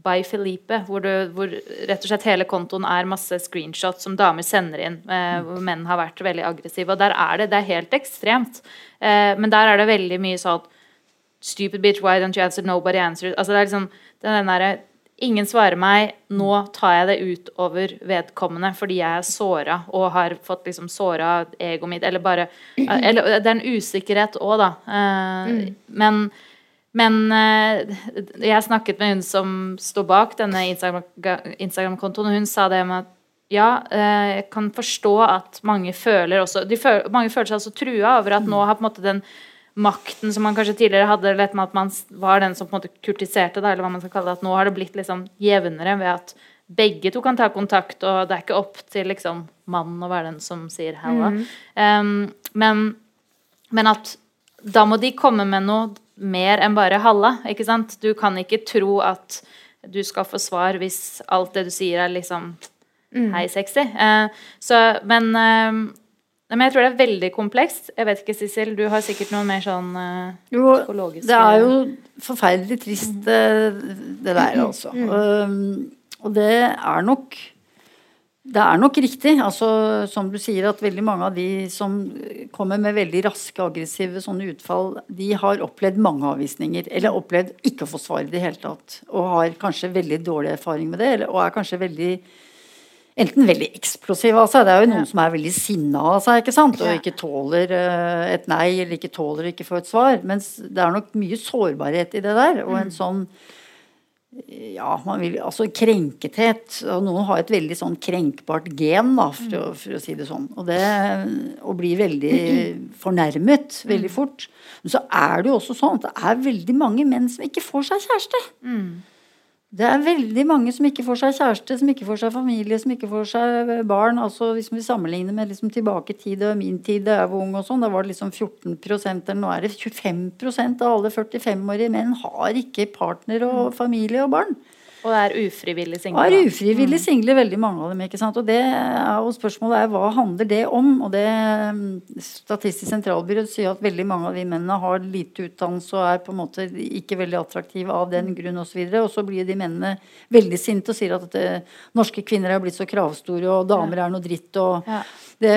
by Felipe, hvor, du, hvor, rett og slett hele kontoen er masse screenshots som damer sender inn, eh, hvor menn har vært veldig aggressive. Og der er det det er helt ekstremt. Eh, men der er det veldig mye sånn Stupid bitch, why don't you answer? Nobody answers. Altså det er liksom den derre Ingen svarer meg, nå tar jeg det ut over vedkommende fordi jeg er såra og har fått liksom såra egoet mitt, eller bare Eller det er en usikkerhet òg, da. Uh, mm. Men men eh, jeg snakket med hun som står bak denne Instagram-kontoen, og hun sa det med at ja, eh, jeg kan forstå at mange føler også føler, Mange føler seg altså trua over at nå har på en måte den makten som man kanskje tidligere hadde lett med at man var den som på en måte kurtiserte, da, eller hva man skal kalle det, at nå har det blitt liksom jevnere ved at begge to kan ta kontakt, og det er ikke opp til liksom mannen å være den som sier hella. Mm. Um, men, men at da må de komme med noe mer enn bare halla. ikke sant? Du kan ikke tro at du skal få svar hvis alt det du sier, er liksom mm. Hei, sexy. Uh, så, men, eh, men jeg tror det er veldig komplekst. Jeg vet ikke, Sissel, du har sikkert noe mer sånn eh, jo, psykologisk Det er jo forferdelig trist, mm. det der, altså. Mm. Um, og det er nok det er nok riktig, altså, som du sier, at veldig mange av de som kommer med veldig raske, aggressive sånne utfall, de har opplevd mange avvisninger. Eller opplevd ikke å få svar i det hele tatt. Og har kanskje veldig dårlig erfaring med det. Og er kanskje veldig enten veldig eksplosiv av seg. Det er jo noen som er veldig sinna av seg ikke sant? og ikke tåler uh, et nei, eller ikke tåler ikke få et svar. Mens det er nok mye sårbarhet i det der. Og en mm. sånn ja, man vil, altså krenkethet. og Noen har et veldig sånn krenkbart gen, da, for, å, for å si det sånn. Og det å bli veldig fornærmet veldig fort. Men så er det jo også sånn at det er veldig mange menn som ikke får seg kjæreste. Mm. Det er veldig mange som ikke får seg kjæreste, som ikke får seg familie, som ikke får seg barn. altså Hvis vi sammenligner med liksom tilbake i tid og min tid da jeg var ung, og sånn, da var det liksom 14 eller nå er det 25% av alle 45-årige menn har ikke partner og familie og barn. Og det er ufrivillig single. Ja, er ufrivillig mm. single, veldig mange av dem. ikke sant? Og, det og spørsmålet er hva handler det om? Og det mm, Statistisk sentralbyrå sier at veldig mange av de mennene har lite utdannelse og er på en måte ikke veldig attraktive av den grunn osv. Og, så og så blir de mennene veldig sinte og sier at det, norske kvinner er blitt så kravstore, og damer er noe dritt. og ja. Det,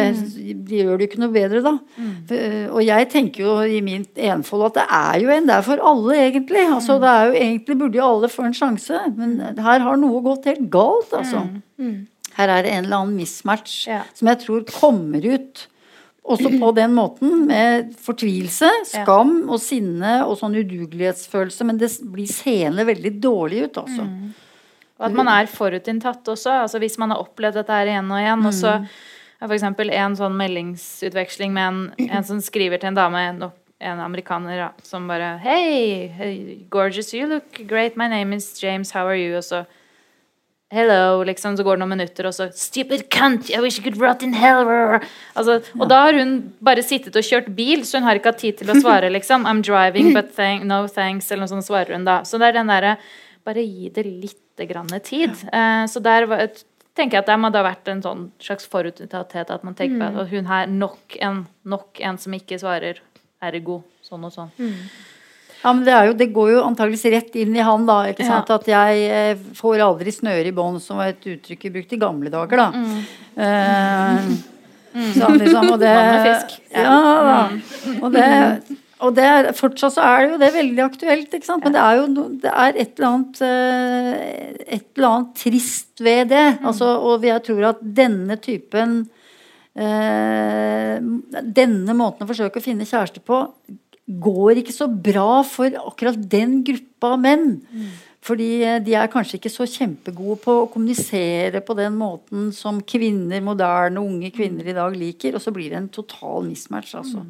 det gjør det ikke noe bedre, da. Mm. Og jeg tenker jo i min enfold at det er jo en der for alle, egentlig. Altså, det er jo Egentlig burde jo alle få en sjanse, men her har noe gått helt galt, altså. Mm. Her er det en eller annen mismatch ja. som jeg tror kommer ut. Også på den måten, med fortvilelse, skam og sinne og sånn udugelighetsfølelse. Men det blir seende veldig dårlig ut, altså. Mm. Og at man er forutinntatt også. altså Hvis man har opplevd dette her igjen og igjen. og så mm f.eks. en sånn meldingsutveksling med en, en, som skriver til en dame, en amerikaner, ja, som bare hey, hey, gorgeous, you look great, my name is James, how are you? Og så Hello, liksom, så går det noen minutter, og så Stupid cunt, I wish you could rot in hell. Altså, og da har hun bare sittet og kjørt bil, så hun har ikke hatt tid til å svare, [laughs] liksom. I'm driving, but thank, no thanks, eller noe sånt svarer hun da. Så det er den derre Bare gi det litt grann tid. Uh, så der var et tenker jeg at det må ha vært en sånn slags forutinntatthet at man tenker mm. på at hun her nok en, nok en som ikke svarer, ergo sånn og sånn. Mm. Ja, men det, jo, det, går jo antageligvis rett inn i han, da. ikke sant? Ja. At jeg eh, får aldri snøre i bånd, som var et uttrykk jeg brukte i gamle dager, da. Mm. Eh, [laughs] mm. Sånn liksom, og det Ja, da. Mm. Og det Og det er, fortsatt så er det jo det veldig aktuelt, ikke sant. Men det er jo no, det er et eller annet eh, Et eller annet trist ved det. Altså, og jeg tror at denne typen eh, Denne måten å forsøke å finne kjæreste på går ikke så bra for akkurat den gruppa menn. Fordi eh, de er kanskje ikke så kjempegode på å kommunisere på den måten som kvinner, moderne, unge kvinner i dag liker. Og så blir det en total mismatch, altså.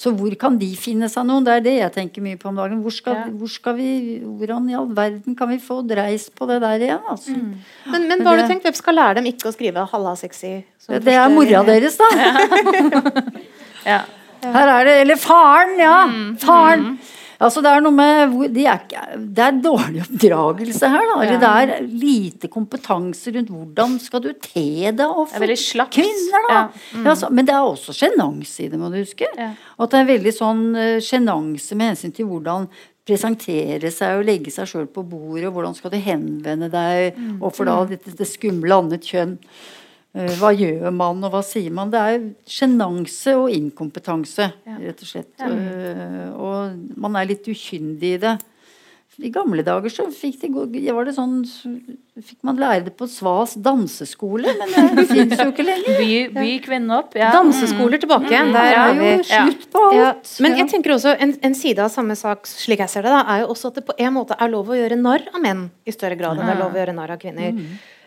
Så hvor kan de finne seg noen? Det er det jeg tenker mye på om dagen. Hvor skal, Ja. hvor skal vi, hvordan i all verden kan vi få dreis på det der igjen? Altså? Men, men hva har du tenkt? Hvem skal lære dem ikke å skrive 'halla sexy'? som Det er mora deres, da. [laughs] [laughs] Ja. Her er det Eller faren, ja! Faren. Altså det er noe med de er, Det er dårlig oppdragelse her, da. Ja. det er lite kompetanse rundt hvordan skal du te deg overfor er kvinner, da. Ja. Ja, altså, men det er også sjenanse i det, må du huske. At det er veldig sånn eh, sjenanse med hensyn til hvordan presentere seg og legge seg sjøl på bordet, og hvordan skal du henvende deg overfor da dette det skumle annet kjønn. Eh, Hva gjør man, og hva sier man? Det er sjenanse og inkompetanse, rett og slett. Ja. Og man er litt ukyndig i det. I gamle dager så fikk de, var det sånn, fikk man lære det på Svas danseskole, men det [laughs] fins jo ikke lenger. By, by kvinnen opp. Ja. Danseskoler tilbake Mm. Der er jo slutt på alt. Ja, men jeg tenker også en, en side av samme sak, slik jeg ser det, da, er jo også at det på en måte er lov å gjøre narr av menn i større grad enn det er lov å gjøre narr av kvinner.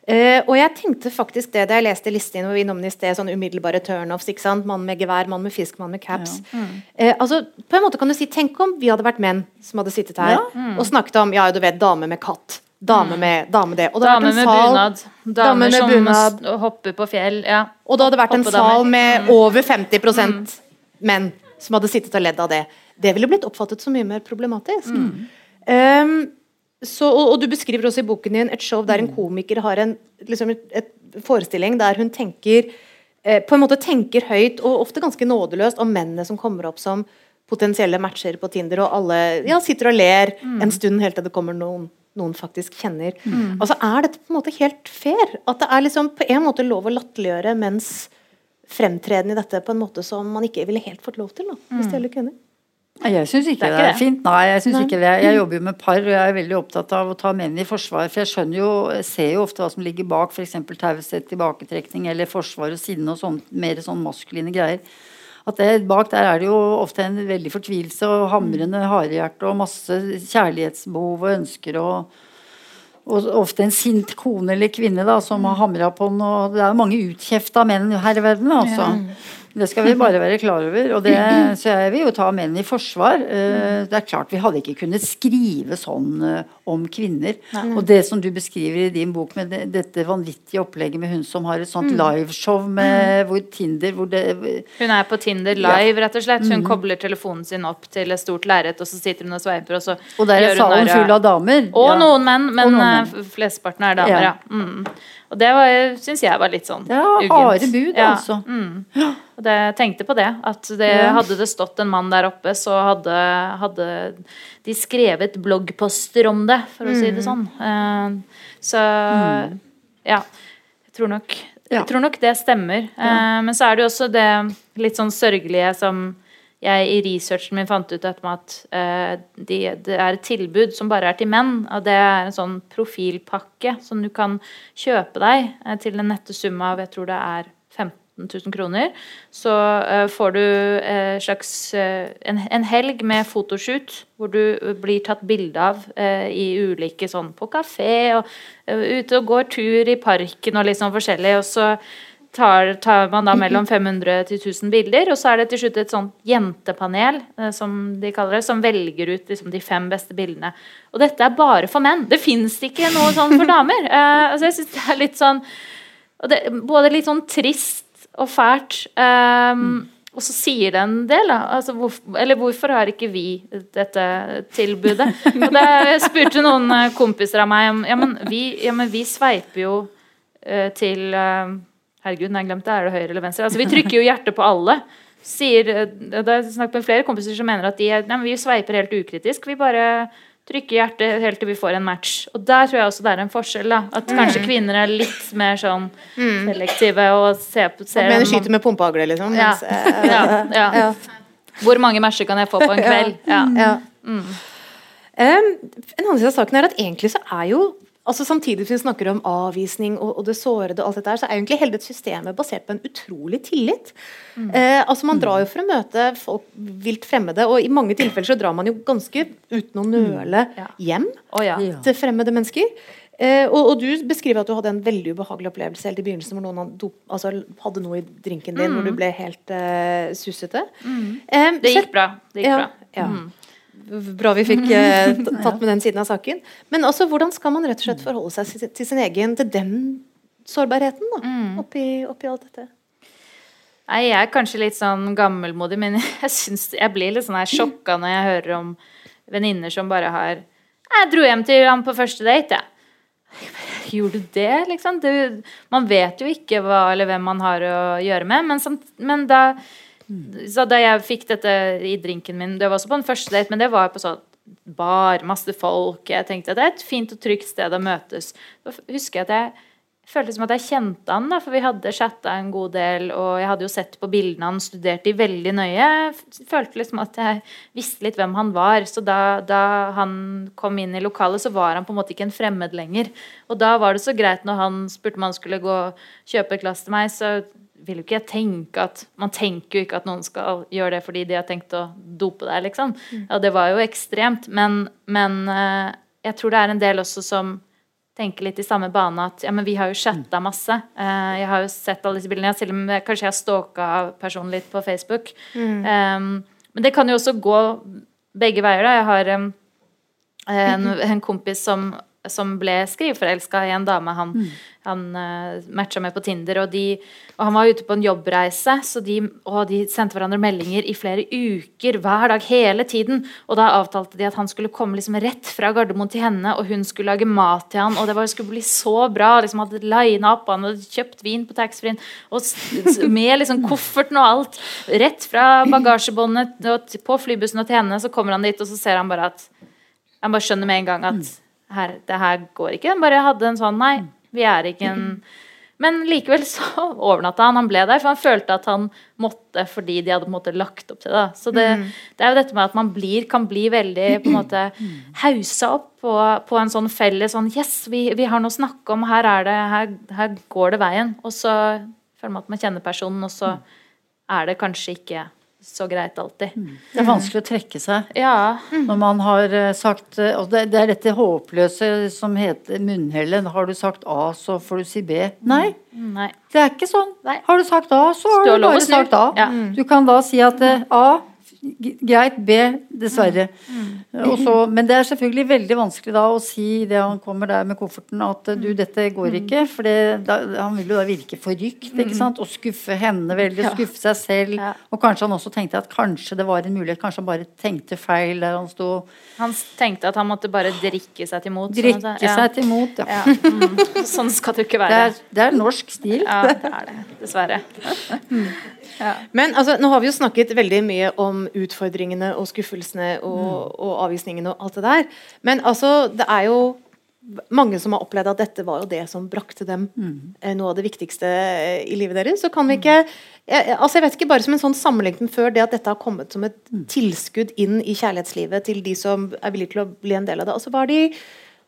Eh, og jeg tenkte faktisk det da jeg leste listen hvor vi innom i sted, sånn umiddelbare turnoffs. ikke sant? Mann med gevær, mann med fisk, mann med caps. Eh, altså, på en måte kan du si, Tenk om vi hadde vært menn som hadde sittet her og snakket om ja, du vet, dame med katt. Dame med dame det. Og det Dame med sal- bunad. Dame Damer med som bunad. s- hopper på fjell. Ja. Og det hadde vært en sal med over 50% menn som hadde sittet og ledd av det. Det ville blitt oppfattet som mye mer problematisk. Um, så, og, og du beskriver også i boken din et show der en komiker har en liksom et, et forestilling der hun tenker eh, på en måte tenker høyt og ofte ganske nådeløst om mennene som kommer opp som potensielle matcher på Tinder, og alle ja, sitter og ler en stund helt til det kommer noen noen faktisk kjenner. Altså Er dette på en måte helt fair? At det er liksom på en måte lov å latterliggjøre mens fremtreden i dette på en måte som man ikke ville helt fått lov til, da, hvis det gjelder kvinner? Jeg syns ikke Det det er ikke fint. Nei, jeg syns ikke det. Jeg jobber jo med par, og jeg er veldig opptatt av å ta menn i forsvar. For jeg skjønner jo, ser jo ofte hva som ligger bak f.eks. taushet, tilbaketrekning eller forsvar og sinne og sånn, mer sånn maskuline greier. At det, bak der er det jo ofte en veldig fortvilelse og hamrende harehjerte og masse kjærlighetsbehov og ønsker og og ofte en sint kone eller kvinne da, som har hamra på den. Og det er jo mange utkjefta menn her i verden, altså. Det skal vi bare være klar over. Og det, så jeg vil jo ta menn i forsvar. Eh, Det er klart vi hadde ikke kunnet skrive sånn eh, om kvinner. Og det som du beskriver i din bok med dette vanvittige opplegget med hun som har et sånt liveshow med hvor Tinder hvor det, Hun er på Tinder live, rett og slett. Hun kobler telefonen sin opp til et stort lerret, og så sitter hun og sveiper, og så Og det er salen full av damer. Og Ja. noen menn, men Og noen eh, menn. flesteparten er damer, Ja. ja. Mm. Og det var- syns jeg var litt sånn ja, er harde bud, Ja. altså. Mm. Og det, jeg tenkte på det. At det, hadde det stått en mann der oppe, så hadde, hadde de skrevet bloggposter om det, for å si Mm. det sånn. Uh, så ja. Jeg tror nok, jeg tror nok det stemmer. Eh, men så er det jo også det litt sånn sørgelige som jeg i researchen min fant ut at eh, de, det er et tilbud som bare er til menn. Og det er en sånn profilpakke som du kan kjøpe deg eh, til en nette sum av jeg tror det er 15 000 kroner. Så eh, får du eh, slags eh, en, en helg med fotoshoot hvor du blir tatt bilde av eh, i ulike sånn på kafé og ute og går tur i parken og litt sånn forskjellig. Og så tar, tar man da mellom 500 til 1000 bilder, og så er det til slutt et sånt jentepanel, eh, som de kaller det, som velger ut liksom, de fem beste bildene. Og dette er bare for menn. Det fins ikke noe sånn for damer. Uh, [laughs] altså jeg synes det er litt sånn det, Både litt sånn trist og fælt. Um, Og så sier det en del, da. Altså, hvor, eller hvorfor har ikke vi dette tilbudet? Og det, jeg spurte noen eh, kompiser av meg om Ja, men vi, ja, men vi sveiper jo til eh, Herregud, nei, jeg glemte det. Er det høyre eller venstre? Altså, vi trykker jo hjertet på alle. Sier, eh, det jeg snakket med flere kompiser som mener at de er, nei, vi sveiper helt ukritisk. Vi bare trykker hjertet helt til vi får en match. Og der tror jeg også det er en forskjell. da At kanskje kvinner er litt mer sånn selektive og ser på ser Men en skyter med pumpehagle, liksom. Ja. Mens, eh, [laughs] ja, ja. ja. Hvor mange matcher kan jeg få på en [laughs] kveld? Ja. Ja. Um, en annen side av saken er at egentlig så er jo altså Samtidig som vi snakker om avvisning og, og det sårede, og alt dette her, så er egentlig hele det systemet basert på en utrolig tillit. Eh, altså Man drar jo for å møte folk vilt fremmede, og i mange tilfeller så drar man jo ganske uten å nøle hjem Å ja. Ja. til fremmede mennesker. Eh, og, og du beskriver at du hadde en veldig ubehagelig opplevelse helt i begynnelsen hvor noen hadde, altså, hadde noe i drinken din hvor du ble helt eh, Mm. Eh, Det så- gikk bra. Det gikk ja, bra. ja. Bra vi fikk eh, [laughs] tatt med den siden av saken. Men også, hvordan skal man rett og slett forholde seg til, sin egen Til den sårbarheten da, oppi, oppi alt dette? Nei, jeg er kanskje litt sånn gammelmodig, men [laughs] jeg, synes, jeg blir litt sånn her sjokka når jeg hører om venninner som bare har Jeg dro hjem til ham på første date, jeg. [laughs] Gjorde du det, liksom? Du, man vet jo ikke hva eller hvem man har å gjøre med, men, som, men da Så da jeg fikk dette i drinken min Det var også på en første date, men det var på sånn bar, masse folk. Jeg tenkte at det er et fint og trygt sted å møtes. Da husker jeg at jeg følte som at jeg kjente han, da, for vi hadde chatta en god del, og jeg hadde jo sett på bildene han studerte de veldig nøye. Jeg følte liksom at jeg visste litt hvem han var. Så da, da han kom inn i lokalet, så var han på en måte ikke en fremmed lenger. Og da var det så greit når han spurte om han skulle gå kjøpe et glass til meg, så vil jo ikke jeg tenke at Man tenker jo ikke at noen skal gjøre det fordi de har tenkt å dope deg, liksom. Ja, det var jo ekstremt, men, men eh, jeg tror det er en del også som tenker litt i samme bane at ja, men vi har jo chatta masse. Eh, jeg har jo sett alle disse bildene. Selv om jeg, kanskje jeg har stalka personen litt på Facebook. Um, men det kan jo også gå begge veier. da. Jeg har um, en, en kompis som, som ble skriveforelska i en dame han, han uh, matcha med på Tinder. Og, de, og han var ute på en jobbreise, så de, og de sendte hverandre meldinger i flere uker hver dag hele tiden. Og da avtalte de at han skulle komme liksom rett fra Gardermoen til henne, og hun skulle lage mat til han, og det var, skulle bli så bra. liksom Hadde lina opp, han hadde kjøpt vin på taxfree-en, med liksom kofferten og alt. Rett fra bagasjebåndet på flybussen og til henne, så kommer han dit, og så ser han bare at han bare skjønner med en gang at her, det her går ikke. Han bare hadde en sånn Nei, vi er ikke en [clears throat] Men likevel så overnatta han. Han ble der, for han følte at han måtte fordi de hadde på en måte lagt opp til det. Så det, det er jo dette med at man blir, kan bli veldig på en måte [clears throat] hausa opp på, på en sånn felles sånn Yes, vi, vi har noe å snakke om. Her, er det, her, her går det veien. Og så føler man at man kjenner personen, og så er det kanskje ikke så greit alltid. Det er vanskelig å trekke seg. Ja. Når man har eh, sagt eh, og det, det er dette håpløse som heter munnhellet. Har du sagt A, så får du si B. Nei, Nei. det er ikke sånn. Nei. Har du sagt A, så har Du du bare sagt A. Ja. Du kan da si at eh, A Greit. B. Dessverre. Mm. Mm. Også, men det er selvfølgelig veldig vanskelig da å si det han kommer der med kofferten, at eh, du, dette går ikke. For det, da, han vil jo da virke forrykt, ikke sant. Og skuffe henne veldig, skuffe seg selv. Ja. Og kanskje han også tenkte at kanskje det var en mulighet, kanskje han bare tenkte feil der han sto. Han tenkte at han måtte bare drikke seg til mot. Drikke seg til mot, ja. Ja. Mm. Sånn skal det jo ikke Det være. er, det er norsk stil. Ja, det er det. Dessverre. [laughs] Men altså, nå har vi jo snakket veldig mye om utfordringene og skuffelsene og, og avvisningene og alt det der. Men altså, det er jo mange som har opplevd at dette var jo det som brakte dem mm. noe av det viktigste eh, i livet deres. Så kan vi ikke jeg, altså jeg vet ikke bare som en sånn sammenligning før det at dette har kommet som et tilskudd inn i kjærlighetslivet til de som er villige til å bli en del av det. Altså, hva er de,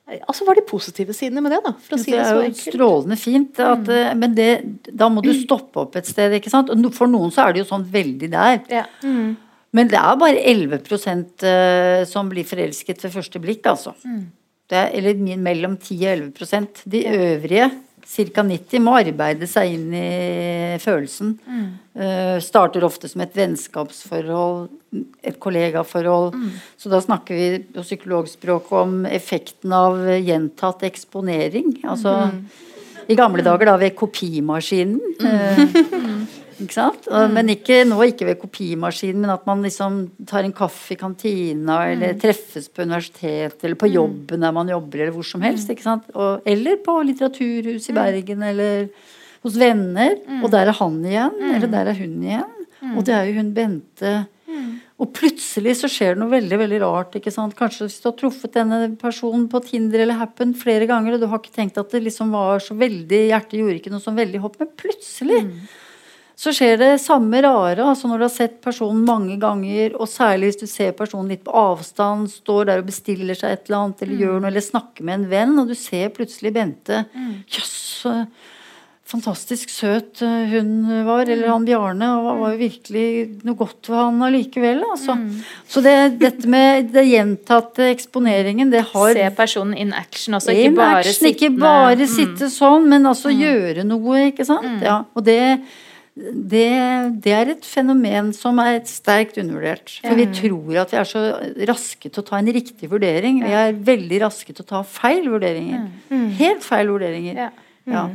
altså, hva er de positive sidene med det, da? For å si Det det er jo strålende fint, at, mm. men det, da må du stoppe opp et sted. ikke sant? For noen så er det jo sånn veldig der. Ja. Men det er bare 11 eh, som blir forelsket ved første blikk, altså. Det er, eller mellom 10 og 11 De øvrige, ca. 90, må arbeide seg inn i følelsen. Eh, starter ofte som et vennskapsforhold, et kollegaforhold. Så da snakker vi på psykologspråk om effekten av gjentatt eksponering. Altså i gamle dager da ved kopimaskinen. eh, [laughs] ikke sant? Og- Men ikke, nå ikke ved kopimaskinen, men at man liksom tar en kaffe i kantina, eller treffes på universitetet, eller på jobben der man jobber, eller hvor som helst. ikke sant? Og, eller på litteraturhus i Bergen, eller hos venner. Og der er han igjen, eller der er hun igjen. Og det er jo hun Bente. Og plutselig så skjer det noe veldig veldig rart. ikke sant? Kanskje hvis du har truffet denne personen på Tinder eller Happen flere ganger, og du har ikke tenkt at det liksom var så veldig Hjertet gjorde ikke noe sånn veldig hopp, men plutselig så skjer det samme rare. altså Når du har sett personen mange ganger, og særlig hvis du ser personen litt på avstand, står der og bestiller seg et eller annet, eller gjør noe, eller snakker med en venn, og du ser plutselig Bente Jøss, yes, fantastisk søt eh, hun var, eller han Bjarne. Og var jo virkelig noe godt ved han allikevel. Altså. Mm. Så det, dette med det gjentatte eksponeringen, det har Se personen in action også, ikke bare action, sittende. Ikke bare mm. sitte sånn, men altså mm. gjøre noe, ikke sant. Mm. Ja, og det, det, det, er et fenomen som er sterkt undervurdert. For vi tror at vi er så raske til å ta en riktig vurdering. Vi er veldig raske til å ta feil vurderinger. Mm. Helt feil vurderinger. Ja.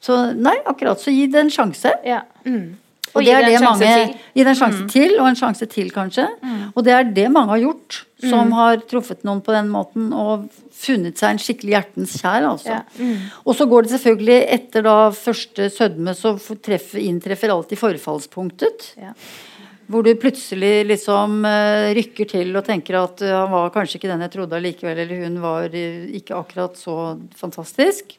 Så nei, akkurat. Så gi det en sjanse. Ja. Mm. Og, og det er det mange. Gi det en sjanse mm. til, og en sjanse til, kanskje. Mm. Og det er det mange har gjort, som mm. har truffet noen på den måten og funnet seg en skikkelig hjertens kjær. Altså. Ja. Mm. Og så går det selvfølgelig etter da første sødme, så treffer, inntreffer alltid forfallspunktet. Ja. Hvor du plutselig liksom uh, rykker til og tenker at han var kanskje ikke den jeg trodde allikevel, eller hun var uh, ikke akkurat så fantastisk.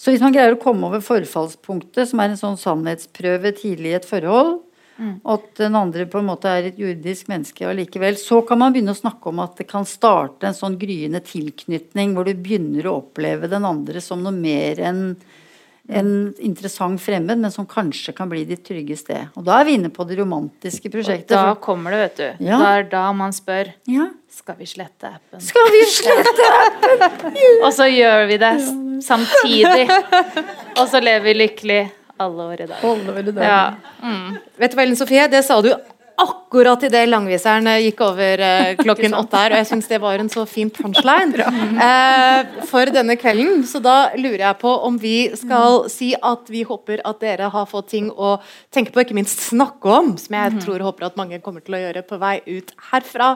Så hvis man greier å komme over forfallspunktet, som er en sånn sannhetsprøve tidlig i et forhold, mm. at den andre på en måte er et jordisk menneske allikevel, så kan man begynne å snakke om at det kan starte en sånn gryende tilknytning, hvor du begynner å oppleve den andre som noe mer enn en interessant fremmed, men som kanskje kan bli ditt trygge sted. Og da er vi inne på det romantiske prosjektet. Og da kommer det, vet du. Ja. Det er da man spør ja. Skal vi slette appen? Skal vi slette appen? og så gjør vi det samtidig. Og så lever vi lykkelig alle år i dag. Alle år i dag. Ja. Mm. Vet du hva, Ellen Sofie, det sa du akkurat idet langviseren eh, gikk over eh, [laughs] klokken åtte her, og jeg syns det var en så fin [laughs] punchline eh, for denne kvelden. Så da lurer jeg på om vi skal si at vi håper at dere har fått ting å tenke på, ikke minst snakke om, som jeg mhm. tror og håper at mange kommer til å gjøre på vei ut herfra.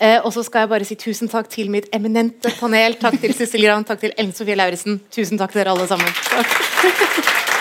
Eh, og så skal jeg bare si tusen takk til mitt eminente panel. Takk til Sissel Gran, takk til Ellen Sofie Lauritzen. Tusen takk til dere alle sammen. Takk. [laughs]